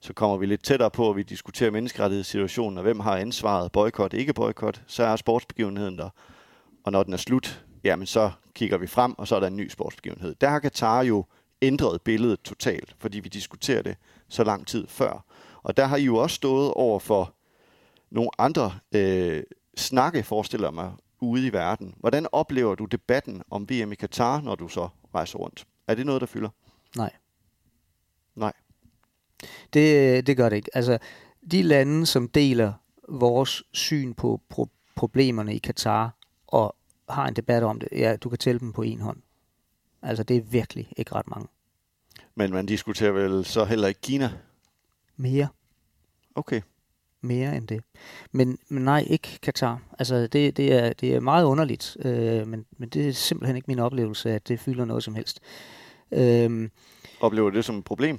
Så kommer vi lidt tættere på, at vi diskuterer menneskerettighedssituationen, og hvem har ansvaret, boykot, ikke boykot, så er sportsbegivenheden der. Og når den er slut, jamen så kigger vi frem, og så er der en ny sportsbegivenhed. Der har Katar jo ændret billedet totalt, fordi vi diskuterer det så lang tid før. Og der har I jo også stået over for nogle andre øh, snakke, forestiller mig, ude i verden. Hvordan oplever du debatten om VM i Katar, når du så rejser rundt? Er det noget, der fylder? Nej. Nej. Det, det gør det ikke. Altså, de lande, som deler vores syn på pro- problemerne i Katar, og har en debat om det, ja, du kan tælle dem på en hånd. Altså, det er virkelig ikke ret mange. Men man diskuterer vel så heller ikke Kina? Mere, Okay. mere end det. Men, men nej, ikke Katar. Altså, det, det, er, det er meget underligt, øh, men, men det er simpelthen ikke min oplevelse, at det fylder noget som helst. Øh, Oplever du det som et problem?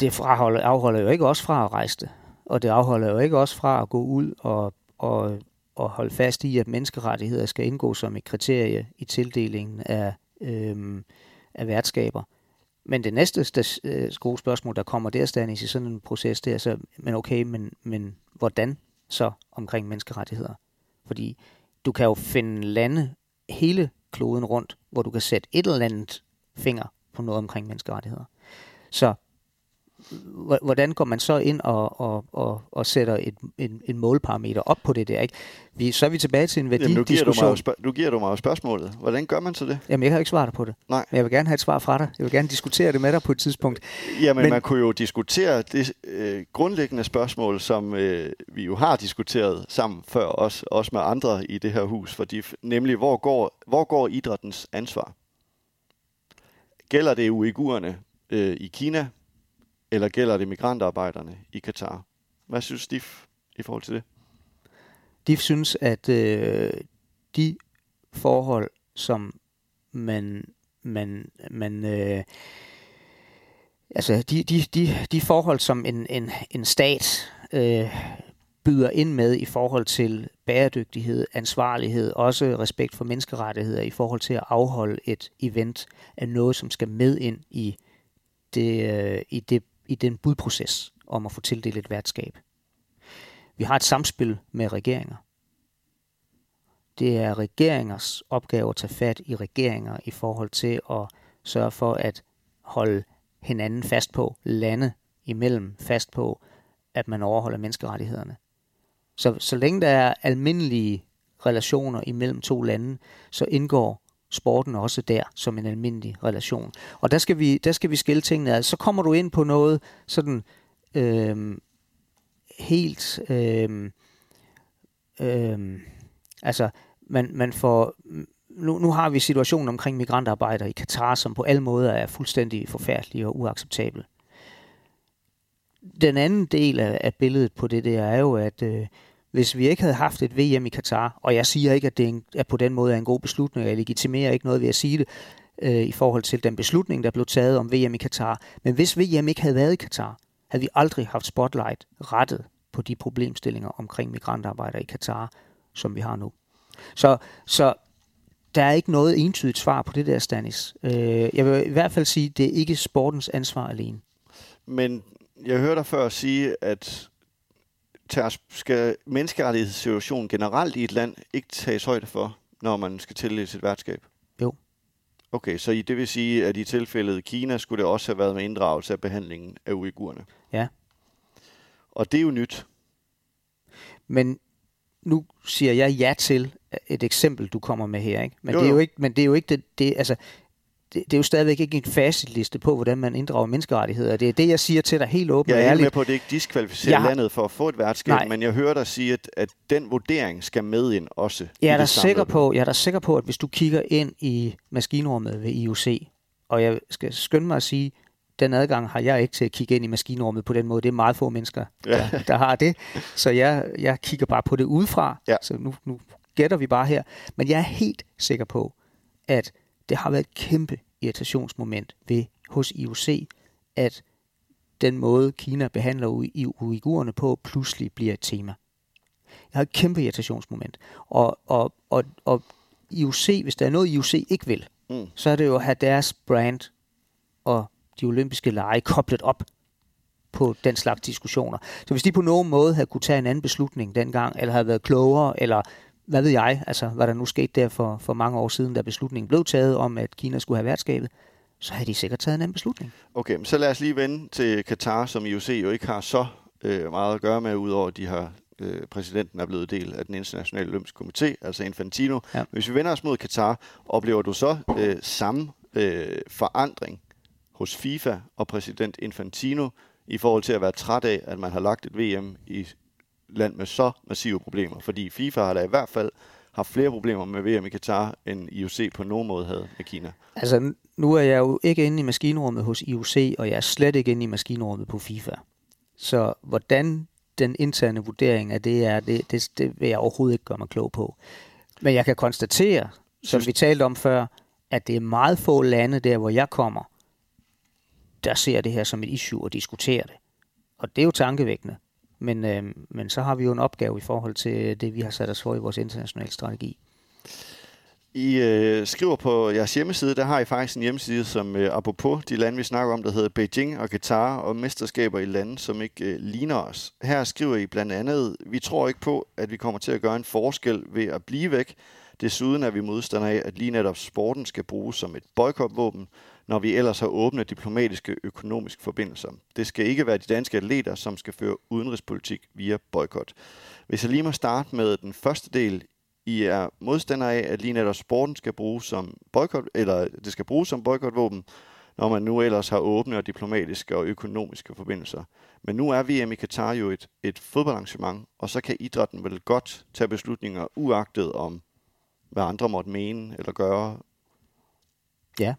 det fraholder, afholder jo ikke os fra at rejse det. Og det afholder jo ikke os fra at gå ud og, og, og holde fast i, at menneskerettigheder skal indgå som et kriterie i tildelingen af, øhm, af værtskaber. Men det næste stas, øh, gode spørgsmål, der kommer der, Stanis, i sådan en proces, det er så, men okay, men, men hvordan så omkring menneskerettigheder? Fordi du kan jo finde lande hele kloden rundt, hvor du kan sætte et eller andet finger på noget omkring menneskerettigheder. Så hvordan går man så ind og, og, og, og sætter et, en, en målparameter op på det der? Ikke? Vi, så er vi tilbage til en Jamen, nu, giver du mig værdidiskussion. nu giver du mig jo spørgsmålet. Hvordan gør man så det? Jamen, jeg kan jo ikke svare dig på det. Nej. Men jeg vil gerne have et svar fra dig. Jeg vil gerne diskutere det med dig på et tidspunkt. Jamen, Men... Men- man kunne jo diskutere det øh, grundlæggende spørgsmål, som øh, vi jo har diskuteret sammen før, også, også med andre i det her hus, fordi, nemlig hvor går, hvor går idrættens ansvar? Gælder det uigurerne øh, i Kina, eller gælder det migrantarbejderne i Katar? Hvad synes DIF i forhold til det? DIF synes, at øh, de forhold, som man, man, man øh, altså de, de, de, de forhold, som en, en, en stat øh, byder ind med i forhold til bæredygtighed, ansvarlighed, også respekt for menneskerettigheder i forhold til at afholde et event, er noget, som skal med ind i, det, øh, i, det, i den budproces om at få tildelt et værtskab. Vi har et samspil med regeringer. det er regeringers opgave at tage fat i regeringer i forhold til at sørge for at holde hinanden fast på, lande imellem fast på, at man overholder menneskerettighederne. Så, så længe der er almindelige relationer imellem to lande, så indgår sporten også der som en almindelig relation. Og der skal vi, der skal vi skille tingene ad. Så kommer du ind på noget sådan øh, helt... Øh, øh, altså, man, man får... Nu, nu har vi situationen omkring migrantarbejdere i Katar, som på alle måder er fuldstændig forfærdelig og uacceptabel. Den anden del af, af billedet på det der er jo, at øh, hvis vi ikke havde haft et VM i Katar, og jeg siger ikke, at det er, en, at på den måde er en god beslutning, jeg legitimerer ikke noget ved at sige det, øh, i forhold til den beslutning, der blev taget om VM i Katar. Men hvis VM ikke havde været i Katar, havde vi aldrig haft spotlight rettet på de problemstillinger omkring migrantarbejdere i Katar, som vi har nu. Så, så der er ikke noget entydigt svar på det der, Stanis. Øh, jeg vil i hvert fald sige, at det er ikke sportens ansvar alene. Men jeg hørte dig før sige, at skal menneskerettighedssituationen generelt i et land ikke tages højde for, når man skal tildele sit værtskab? Jo. Okay, så det vil sige, at i tilfældet Kina skulle det også have været med inddragelse af behandlingen af uigurerne? Ja. Og det er jo nyt. Men nu siger jeg ja til et eksempel, du kommer med her, ikke? Men jo, jo. det er jo ikke, men det er jo ikke det, det altså, det, det er jo stadigvæk ikke en facitliste på, hvordan man inddrager menneskerettigheder. Det er det, jeg siger til dig helt åbent Jeg er med på, at det ikke diskvalificerer har... landet for at få et værtskab, Nej. men jeg hører dig sige, at, at den vurdering skal med ind også. Jeg er, da sikker på, jeg er da sikker på, at hvis du kigger ind i maskinrummet ved IOC, og jeg skal skynde mig at sige, den adgang har jeg ikke til at kigge ind i maskinrummet på den måde. Det er meget få mennesker, der, ja. der har det. Så jeg, jeg kigger bare på det udefra. Ja. Så nu, nu gætter vi bare her. Men jeg er helt sikker på, at det har været et kæmpe irritationsmoment ved hos IOC, at den måde, Kina behandler uigurerne på, pludselig bliver et tema. Jeg har et kæmpe irritationsmoment. Og, og, og, og IOC, hvis der er noget, IOC ikke vil, mm. så er det jo at have deres brand og de olympiske lege koblet op på den slags diskussioner. Så hvis de på nogen måde havde kunne tage en anden beslutning dengang, eller havde været klogere, eller hvad ved jeg, altså hvad der nu skete der for, for mange år siden, da beslutningen blev taget om, at Kina skulle have værtskabet, så havde de sikkert taget en anden beslutning. Okay, men så lad os lige vende til Katar, som IOC jo ikke har så øh, meget at gøre med, udover at de har øh, præsidenten er blevet del af den internationale olympiske komité, altså Infantino. Ja. Hvis vi vender os mod Katar, oplever du så øh, samme øh, forandring hos FIFA og præsident Infantino i forhold til at være træt af, at man har lagt et VM i land med så massive problemer. Fordi FIFA har da i hvert fald haft flere problemer med VM i Katar, end IOC på nogen måde havde med Kina. Altså, nu er jeg jo ikke inde i maskinrummet hos IOC, og jeg er slet ikke inde i maskinrummet på FIFA. Så hvordan den interne vurdering af det er, det, det, det vil jeg overhovedet ikke gøre mig klog på. Men jeg kan konstatere, som vi talte om før, at det er meget få lande der, hvor jeg kommer, der ser det her som et issue og diskuterer det. Og det er jo tankevækkende. Men, øh, men så har vi jo en opgave i forhold til det, vi har sat os for i vores internationale strategi. I øh, skriver på jeres hjemmeside, der har I faktisk en hjemmeside, som øh, apropos de lande, vi snakker om, der hedder Beijing og Qatar, og mesterskaber i lande, som ikke øh, ligner os. Her skriver I blandt andet, vi tror ikke på, at vi kommer til at gøre en forskel ved at blive væk. Desuden er vi modstandere af, at lige netop sporten skal bruges som et boykotvåben, når vi ellers har åbne diplomatiske økonomiske forbindelser. Det skal ikke være de danske atleter, som skal føre udenrigspolitik via boykot. Hvis jeg lige må starte med den første del. I er modstandere af, at lige netop sporten skal bruges som boykot, eller det skal bruges som boykotvåben, når man nu ellers har åbne og diplomatiske og økonomiske forbindelser. Men nu er VM i Katar jo et, et fodboldarrangement, og så kan idrætten vel godt tage beslutninger uagtet om, hvad andre måtte mene eller gøre. Ja,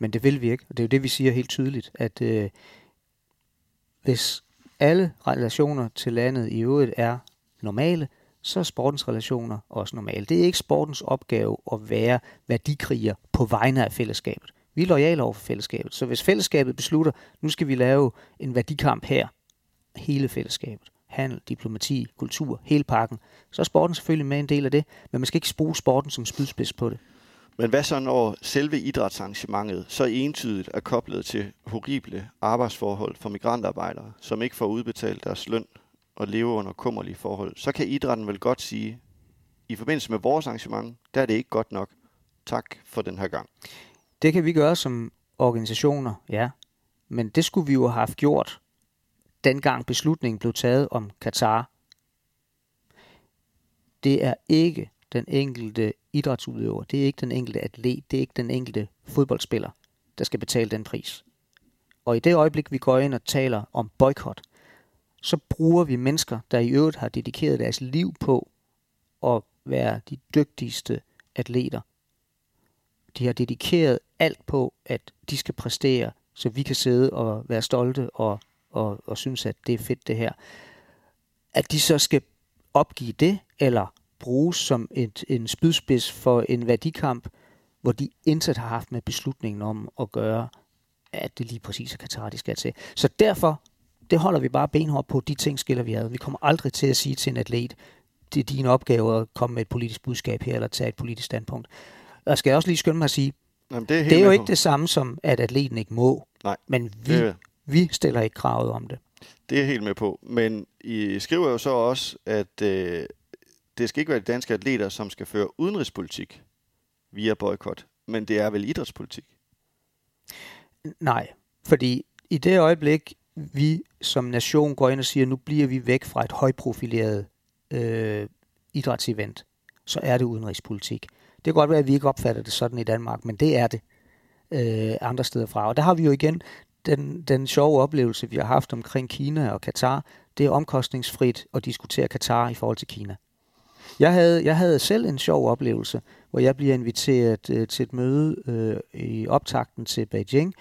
men det vil vi ikke, og det er jo det, vi siger helt tydeligt, at øh, hvis alle relationer til landet i øvrigt er normale, så er sportens relationer også normale. Det er ikke sportens opgave at være værdikriger på vegne af fællesskabet. Vi er lojale over for fællesskabet. Så hvis fællesskabet beslutter, nu skal vi lave en værdikamp her, hele fællesskabet, handel, diplomati, kultur, hele pakken, så er sporten selvfølgelig med en del af det, men man skal ikke bruge sporten som spydspids på det. Men hvad så når selve idrætsarrangementet så entydigt er koblet til horrible arbejdsforhold for migrantarbejdere, som ikke får udbetalt deres løn og lever under kummerlige forhold, så kan idrætten vel godt sige, i forbindelse med vores arrangement, der er det ikke godt nok. Tak for den her gang. Det kan vi gøre som organisationer, ja. Men det skulle vi jo have haft gjort, dengang beslutningen blev taget om Katar. Det er ikke den enkelte idrætsudøver, det er ikke den enkelte atlet, det er ikke den enkelte fodboldspiller, der skal betale den pris. Og i det øjeblik, vi går ind og taler om boykot, så bruger vi mennesker, der i øvrigt har dedikeret deres liv på at være de dygtigste atleter. De har dedikeret alt på, at de skal præstere, så vi kan sidde og være stolte og, og, og synes, at det er fedt det her. At de så skal opgive det, eller bruges som et, en spydspids for en værdikamp, hvor de intet har haft med beslutningen om at gøre, at det lige præcis er Katar, de skal til. Så derfor, det holder vi bare benhårdt på, de ting skiller vi ad. Vi kommer aldrig til at sige til en atlet, det er din opgave at komme med et politisk budskab her, eller tage et politisk standpunkt. Og skal jeg også lige skynde mig at sige, Jamen, det er, det er jo ikke det samme som, at atleten ikke må. Nej, Men vi, det, vi stiller ikke kravet om det. det er jeg helt med på. Men I skriver jo så også, at øh, det skal ikke være de danske atleter, som skal føre udenrigspolitik via boykot, men det er vel idrætspolitik. Nej, fordi i det øjeblik, vi som nation går ind og siger, nu bliver vi væk fra et højprofileret øh, idrætsevent, så er det udenrigspolitik. Det kan godt være, at vi ikke opfatter det sådan i Danmark, men det er det øh, andre steder fra. Og der har vi jo igen den, den sjove oplevelse, vi har haft omkring Kina og Katar. Det er omkostningsfrit at diskutere Katar i forhold til Kina. Jeg havde, jeg havde selv en sjov oplevelse, hvor jeg bliver inviteret øh, til et møde øh, i optakten til Beijing,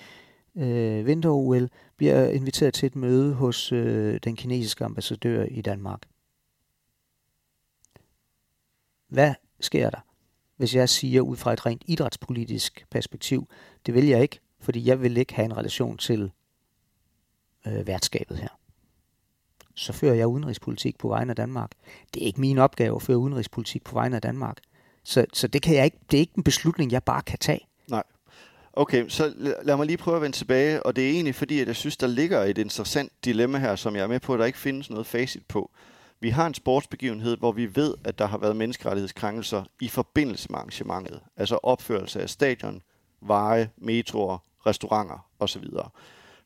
øh, vinter-OL, bliver inviteret til et møde hos øh, den kinesiske ambassadør i Danmark. Hvad sker der, hvis jeg siger ud fra et rent idrætspolitisk perspektiv, det vil jeg ikke, fordi jeg vil ikke have en relation til øh, værtskabet her. Så fører jeg udenrigspolitik på vegne af Danmark. Det er ikke min opgave at føre udenrigspolitik på vegne af Danmark. Så, så det, kan jeg ikke, det er ikke en beslutning, jeg bare kan tage. Nej. Okay, så lad mig lige prøve at vende tilbage, og det er egentlig fordi, at jeg synes, der ligger et interessant dilemma her, som jeg er med på, at der ikke findes noget facit på. Vi har en sportsbegivenhed, hvor vi ved, at der har været menneskerettighedskrænkelser i forbindelse med arrangementet. Altså opførelse af stadion, veje, metroer, restauranter osv.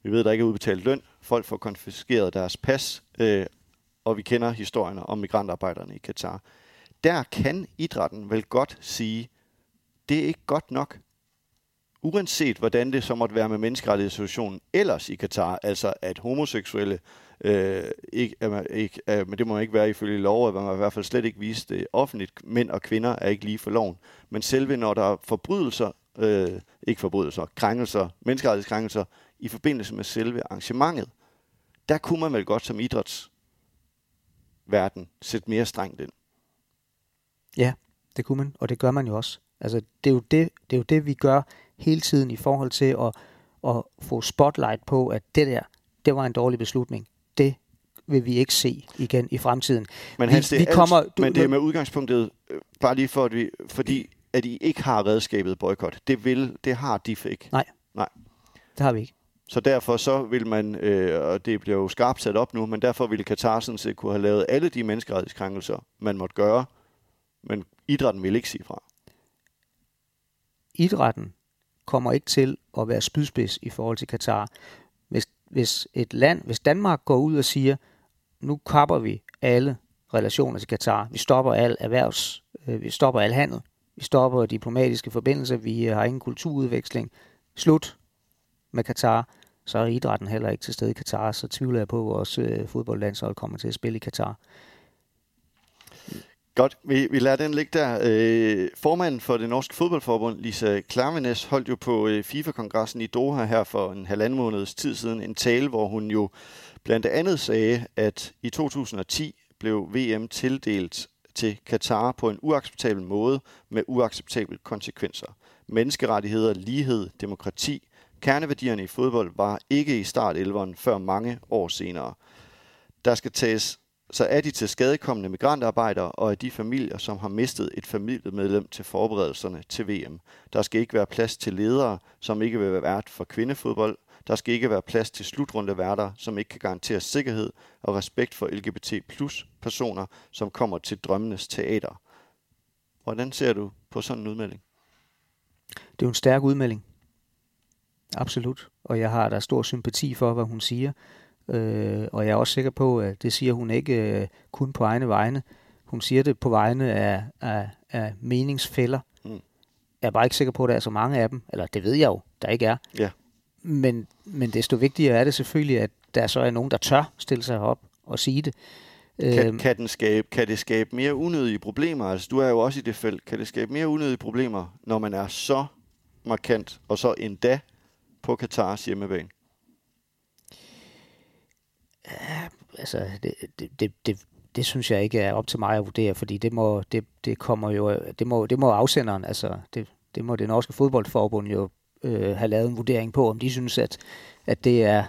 Vi ved, at der ikke er udbetalt løn, folk får konfiskeret deres pas, øh, og vi kender historierne om migrantarbejderne i Katar. Der kan idrætten vel godt sige, det er ikke godt nok uanset hvordan det så måtte være med menneskerettighedssituationen ellers i Katar, altså at homoseksuelle, øh, ikke, er man, ikke, er, men det må man ikke være ifølge lov, at man i hvert fald slet ikke vise det offentligt, mænd og kvinder er ikke lige for loven. Men selve når der er forbrydelser, øh, ikke forbrydelser, krænkelser, menneskerettighedskrænkelser, i forbindelse med selve arrangementet, der kunne man vel godt som idrætsverden sætte mere strengt ind. Ja, det kunne man, og det gør man jo også. Altså, det er jo det, det, er jo det vi gør hele tiden i forhold til at, at få spotlight på, at det der, det var en dårlig beslutning. Det vil vi ikke se igen i fremtiden. Men, Vi- Hans, det er vi alt, kommer- du- men det er med udgangspunktet, øh, bare lige for, at vi, fordi at I ikke har redskabet boykot. Det, vil, det har DIF ikke. Nej. Nej. Det har vi ikke. Så derfor så vil man, øh, og det bliver jo skarpt sat op nu, men derfor ville Katar sådan set kunne have lavet alle de menneskerettighedskrænkelser, man måtte gøre, men idrætten vil ikke sige fra. idrætten kommer ikke til at være spydspids i forhold til Katar. Hvis, hvis et land, hvis Danmark går ud og siger, nu kapper vi alle relationer til Katar, vi stopper al erhvervs, øh, vi stopper al handel, vi stopper diplomatiske forbindelser, vi har ingen kulturudveksling, slut med Katar, så er idrætten heller ikke til stede i Katar, så tvivler jeg på, at vores øh, fodboldlandshold kommer til at spille i Katar. Godt, vi, vi lader den ligge der. Øh, formanden for det norske fodboldforbund, Lisa Klarvenes, holdt jo på øh, FIFA-kongressen i Doha her for en halvanden måneds tid siden en tale, hvor hun jo blandt andet sagde, at i 2010 blev VM tildelt til Katar på en uacceptabel måde med uacceptable konsekvenser. Menneskerettigheder, lighed, demokrati, kerneværdierne i fodbold var ikke i startelveren før mange år senere. Der skal tages så er de til skadekommende migrantarbejdere og af de familier, som har mistet et familiemedlem til forberedelserne til VM. Der skal ikke være plads til ledere, som ikke vil være vært for kvindefodbold. Der skal ikke være plads til slutrundeværter, som ikke kan garantere sikkerhed og respekt for LGBT plus personer, som kommer til drømmenes teater. Hvordan ser du på sådan en udmelding? Det er jo en stærk udmelding. Absolut. Og jeg har der stor sympati for, hvad hun siger. Øh, og jeg er også sikker på, at det siger hun ikke øh, kun på egne vegne. Hun siger det på vegne af, af, af meningsfælder. Mm. Jeg er bare ikke sikker på, at der er så mange af dem. Eller det ved jeg jo, der ikke er. Ja. Men, men desto vigtigere er det selvfølgelig, at der så er nogen, der tør stille sig op og sige det. Kan, øhm. kan, den skabe, kan det skabe mere unødige problemer? Altså, du er jo også i det felt. Kan det skabe mere unødige problemer, når man er så markant, og så endda på Katars hjemmebane? Ja, altså, det, det, det, det, det synes jeg ikke er op til mig at vurdere, fordi det må, det, det kommer jo, det må, det må afsenderen, altså, det, det må det norske fodboldforbund jo øh, have lavet en vurdering på, om de synes, at, at det er,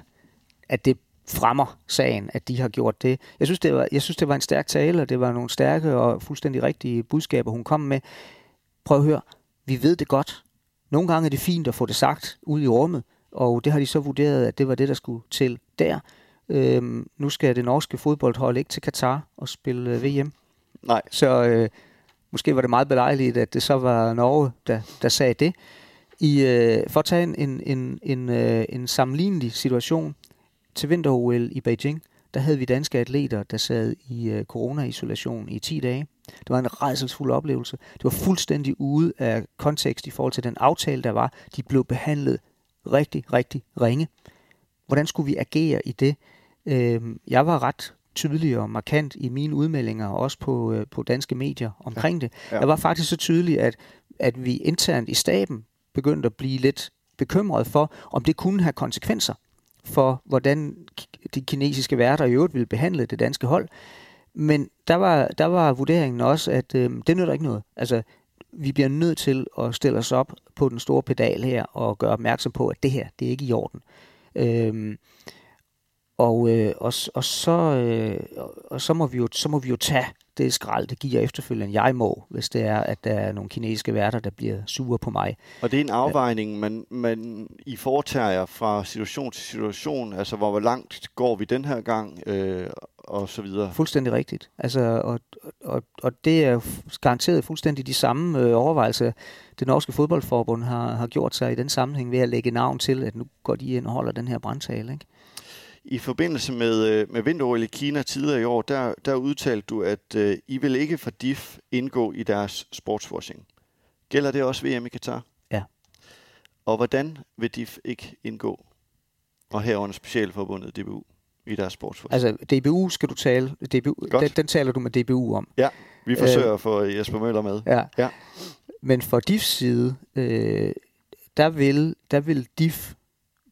at det fremmer sagen, at de har gjort det. Jeg synes, det var, jeg synes, det var en stærk tale, og det var nogle stærke og fuldstændig rigtige budskaber, hun kom med. Prøv at høre, vi ved det godt. Nogle gange er det fint at få det sagt ud i rummet, og det har de så vurderet, at det var det, der skulle til der. Øhm, nu skal det norske fodboldhold ikke til Katar og spille øh, VM. Nej. Så øh, måske var det meget belejligt, at det så var Norge, der, der sagde det. I, øh, for at tage en, en, en, en, øh, en sammenlignelig situation, til vinter-OL i Beijing, der havde vi danske atleter, der sad i øh, corona-isolation i 10 dage. Det var en redselsfuld oplevelse. Det var fuldstændig ude af kontekst i forhold til den aftale, der var. De blev behandlet rigtig, rigtig ringe. Hvordan skulle vi agere i det? Øh, jeg var ret tydelig og markant i mine udmeldinger, også på, øh, på danske medier omkring ja. det. Ja. Jeg var faktisk så tydelig, at, at vi internt i staben begyndte at blive lidt bekymret for, om det kunne have konsekvenser for, hvordan de kinesiske værter i øvrigt ville behandle det danske hold. Men der var, der var vurderingen også, at øh, det nytter ikke noget. Altså, vi bliver nødt til at stille os op på den store pedal her og gøre opmærksom på, at det her, det er ikke i orden. Øhm, og, øh, og, og, så, øh, og så, må vi jo, så må vi jo tage det skrald, det giver efterfølgende, jeg må, hvis det er, at der er nogle kinesiske værter, der bliver sure på mig. Og det er en afvejning, man, man I foretager fra situation til situation, altså hvor, langt går vi den her gang, øh, og så videre. Fuldstændig rigtigt. Altså, og, og, og det er garanteret fuldstændig de samme øh, overvejelser, det norske fodboldforbund har, har gjort sig i den sammenhæng ved at lægge navn til, at nu går de ind og holder den her brandtale. Ikke? I forbindelse med, øh, med vinter i Kina tidligere i år, der, der udtalte du, at uh, I vil ikke for DIF indgå i deres sportswashing. Gælder det også VM i Katar? Ja. Og hvordan vil DIF ikke indgå? Og herunder specialforbundet DBU i deres sportswashing? Altså DBU skal du tale, DBU, den, den taler du med DBU om. Ja, vi forsøger øh, at få Jesper Møller med. Ja. ja. Men for DIFs side, øh, der, vil, der vil DIF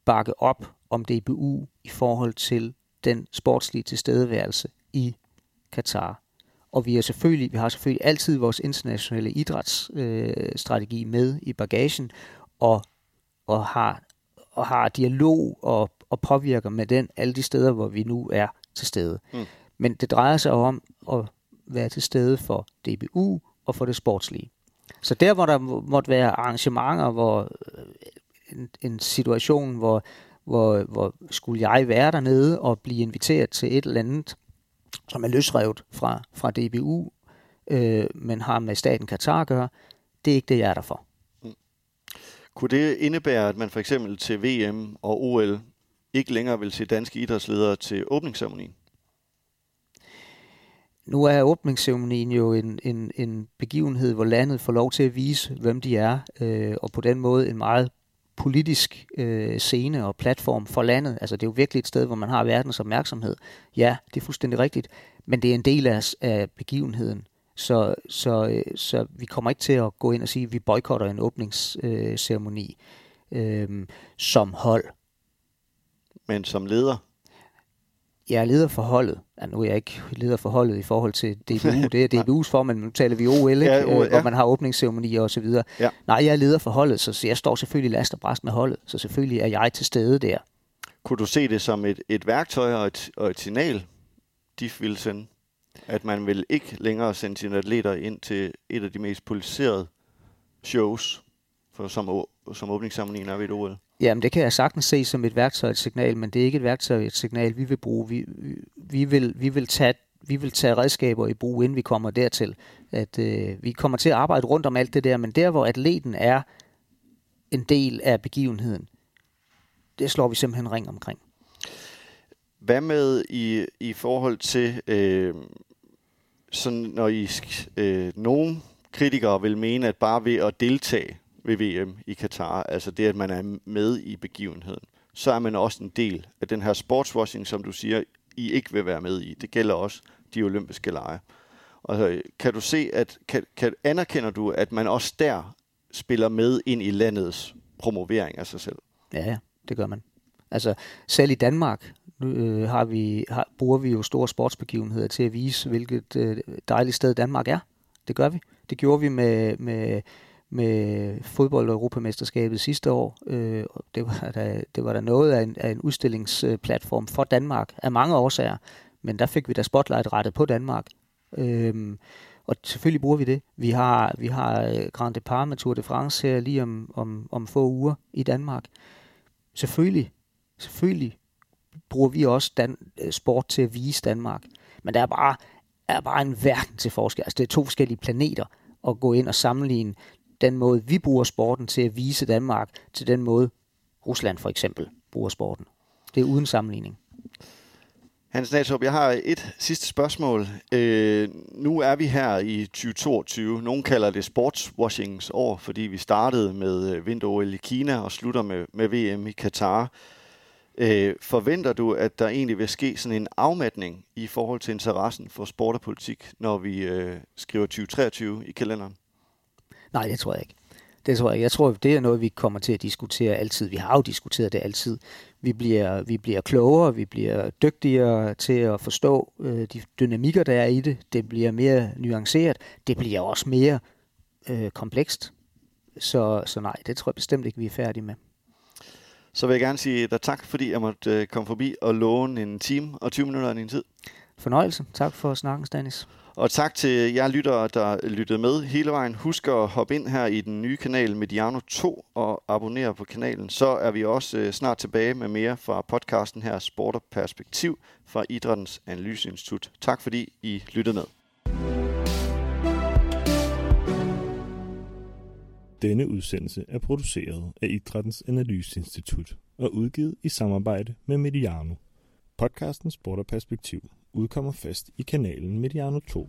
bakke op om DBU i forhold til den sportslige tilstedeværelse i Katar. Og vi, er selvfølgelig, vi har selvfølgelig altid vores internationale idrætsstrategi øh, med i bagagen, og, og, har, og har dialog og, og påvirker med den alle de steder, hvor vi nu er til stede. Mm. Men det drejer sig om at være til stede for DBU og for det sportslige. Så der, hvor der måtte være arrangementer, hvor øh, en, en situation, hvor hvor, hvor skulle jeg være dernede og blive inviteret til et eller andet, som er løsrevet fra, fra DBU, øh, men har med staten Katar at gøre. Det er ikke det, jeg er der for. Mm. Kunne det indebære, at man for eksempel til VM og OL ikke længere vil se danske idrætsledere til åbningsceremonien? Nu er åbningsceremonien jo en, en, en begivenhed, hvor landet får lov til at vise, hvem de er, øh, og på den måde en meget politisk øh, scene og platform for landet. Altså det er jo virkelig et sted, hvor man har verdens opmærksomhed. Ja, det er fuldstændig rigtigt, men det er en del af, af begivenheden. Så, så, øh, så vi kommer ikke til at gå ind og sige, at vi boykotter en åbningsceremoni øh, øh, som hold. Men som leder? Jeg er leder for holdet. Ja, nu er jeg ikke leder for holdet i forhold til DBU. Det er DBU's formand, men nu taler vi OL, ikke? Ja, OL, ja. hvor man har åbningsceremonier og så videre. Ja. Nej, jeg er leder for holdet, så jeg står selvfølgelig last og bræst med holdet, så selvfølgelig er jeg til stede der. Kunne du se det som et, et værktøj og et, og et signal, de vil sende? At man vil ikke længere sende sine atleter ind til et af de mest poliserede shows, for som, som åbningsceremonien er ved et OL? Jamen, det kan jeg sagtens se som et værktøj et signal, men det er ikke et værktøj et signal, vi vil bruge. Vi, vi, vil, vi, vil tage, vi vil tage redskaber i brug, inden vi kommer dertil. at øh, vi kommer til at arbejde rundt om alt det der, men der hvor atleten er en del af begivenheden, det slår vi simpelthen ring omkring. Hvad med i, i forhold til, øh, sådan når I, øh, nogen kritikere vil mene, at bare ved at deltage ved VM i Katar, altså det, at man er med i begivenheden, så er man også en del af den her sportswashing, som du siger, I ikke vil være med i. Det gælder også de olympiske lege. Og øh, kan du se, at kan, kan, anerkender du, at man også der spiller med ind i landets promovering af sig selv? Ja, ja, det gør man. Altså selv i Danmark øh, har vi, har, bruger vi jo store sportsbegivenheder til at vise, hvilket øh, dejligt sted Danmark er. Det gør vi. Det gjorde vi med, med, med fodbold- og europamesterskabet sidste år. Øh, det, var da, det var da noget af en, af en udstillingsplatform for Danmark af mange årsager, men der fik vi da spotlight rettet på Danmark. Øh, og selvfølgelig bruger vi det. Vi har, vi har øh, Grand Depart med Tour de France her lige om, om, om få uger i Danmark. Selvfølgelig, selvfølgelig bruger vi også dan, øh, sport til at vise Danmark. Men der er bare, er bare en verden til forskel. Altså det er to forskellige planeter at gå ind og sammenligne den måde, vi bruger sporten til at vise Danmark, til den måde, Rusland for eksempel bruger sporten. Det er uden sammenligning. Hans Natop, jeg har et sidste spørgsmål. Øh, nu er vi her i 2022. Nogle kalder det sportswashings år, fordi vi startede med øh, vinter-OL i Kina og slutter med, med VM i Katar. Øh, forventer du, at der egentlig vil ske sådan en afmatning i forhold til interessen for sport og politik, når vi øh, skriver 2023 i kalenderen? Nej, det tror jeg ikke. Det tror jeg. Jeg tror, det er noget, vi kommer til at diskutere altid. Vi har jo diskuteret det altid. Vi bliver, vi bliver klogere, vi bliver dygtigere til at forstå øh, de dynamikker, der er i det. Det bliver mere nuanceret. Det bliver også mere øh, komplekst. Så, så nej, det tror jeg bestemt ikke, vi er færdige med. Så vil jeg gerne sige dig tak, fordi jeg måtte øh, komme forbi og låne en time og 20 minutter af din tid. Fornøjelse. Tak for snakken, Stanis. Og tak til jer lyttere, der lyttede med hele vejen. Husk at hoppe ind her i den nye kanal Mediano 2 og abonnere på kanalen. Så er vi også øh, snart tilbage med mere fra podcasten her Sport og Perspektiv fra Idrættens Analyseinstitut. Tak fordi I lyttede med. Denne udsendelse er produceret af Idrættens Analyseinstitut og udgivet i samarbejde med Mediano. Podcasten Sport og Perspektiv udkommer fast i kanalen Mediano 2.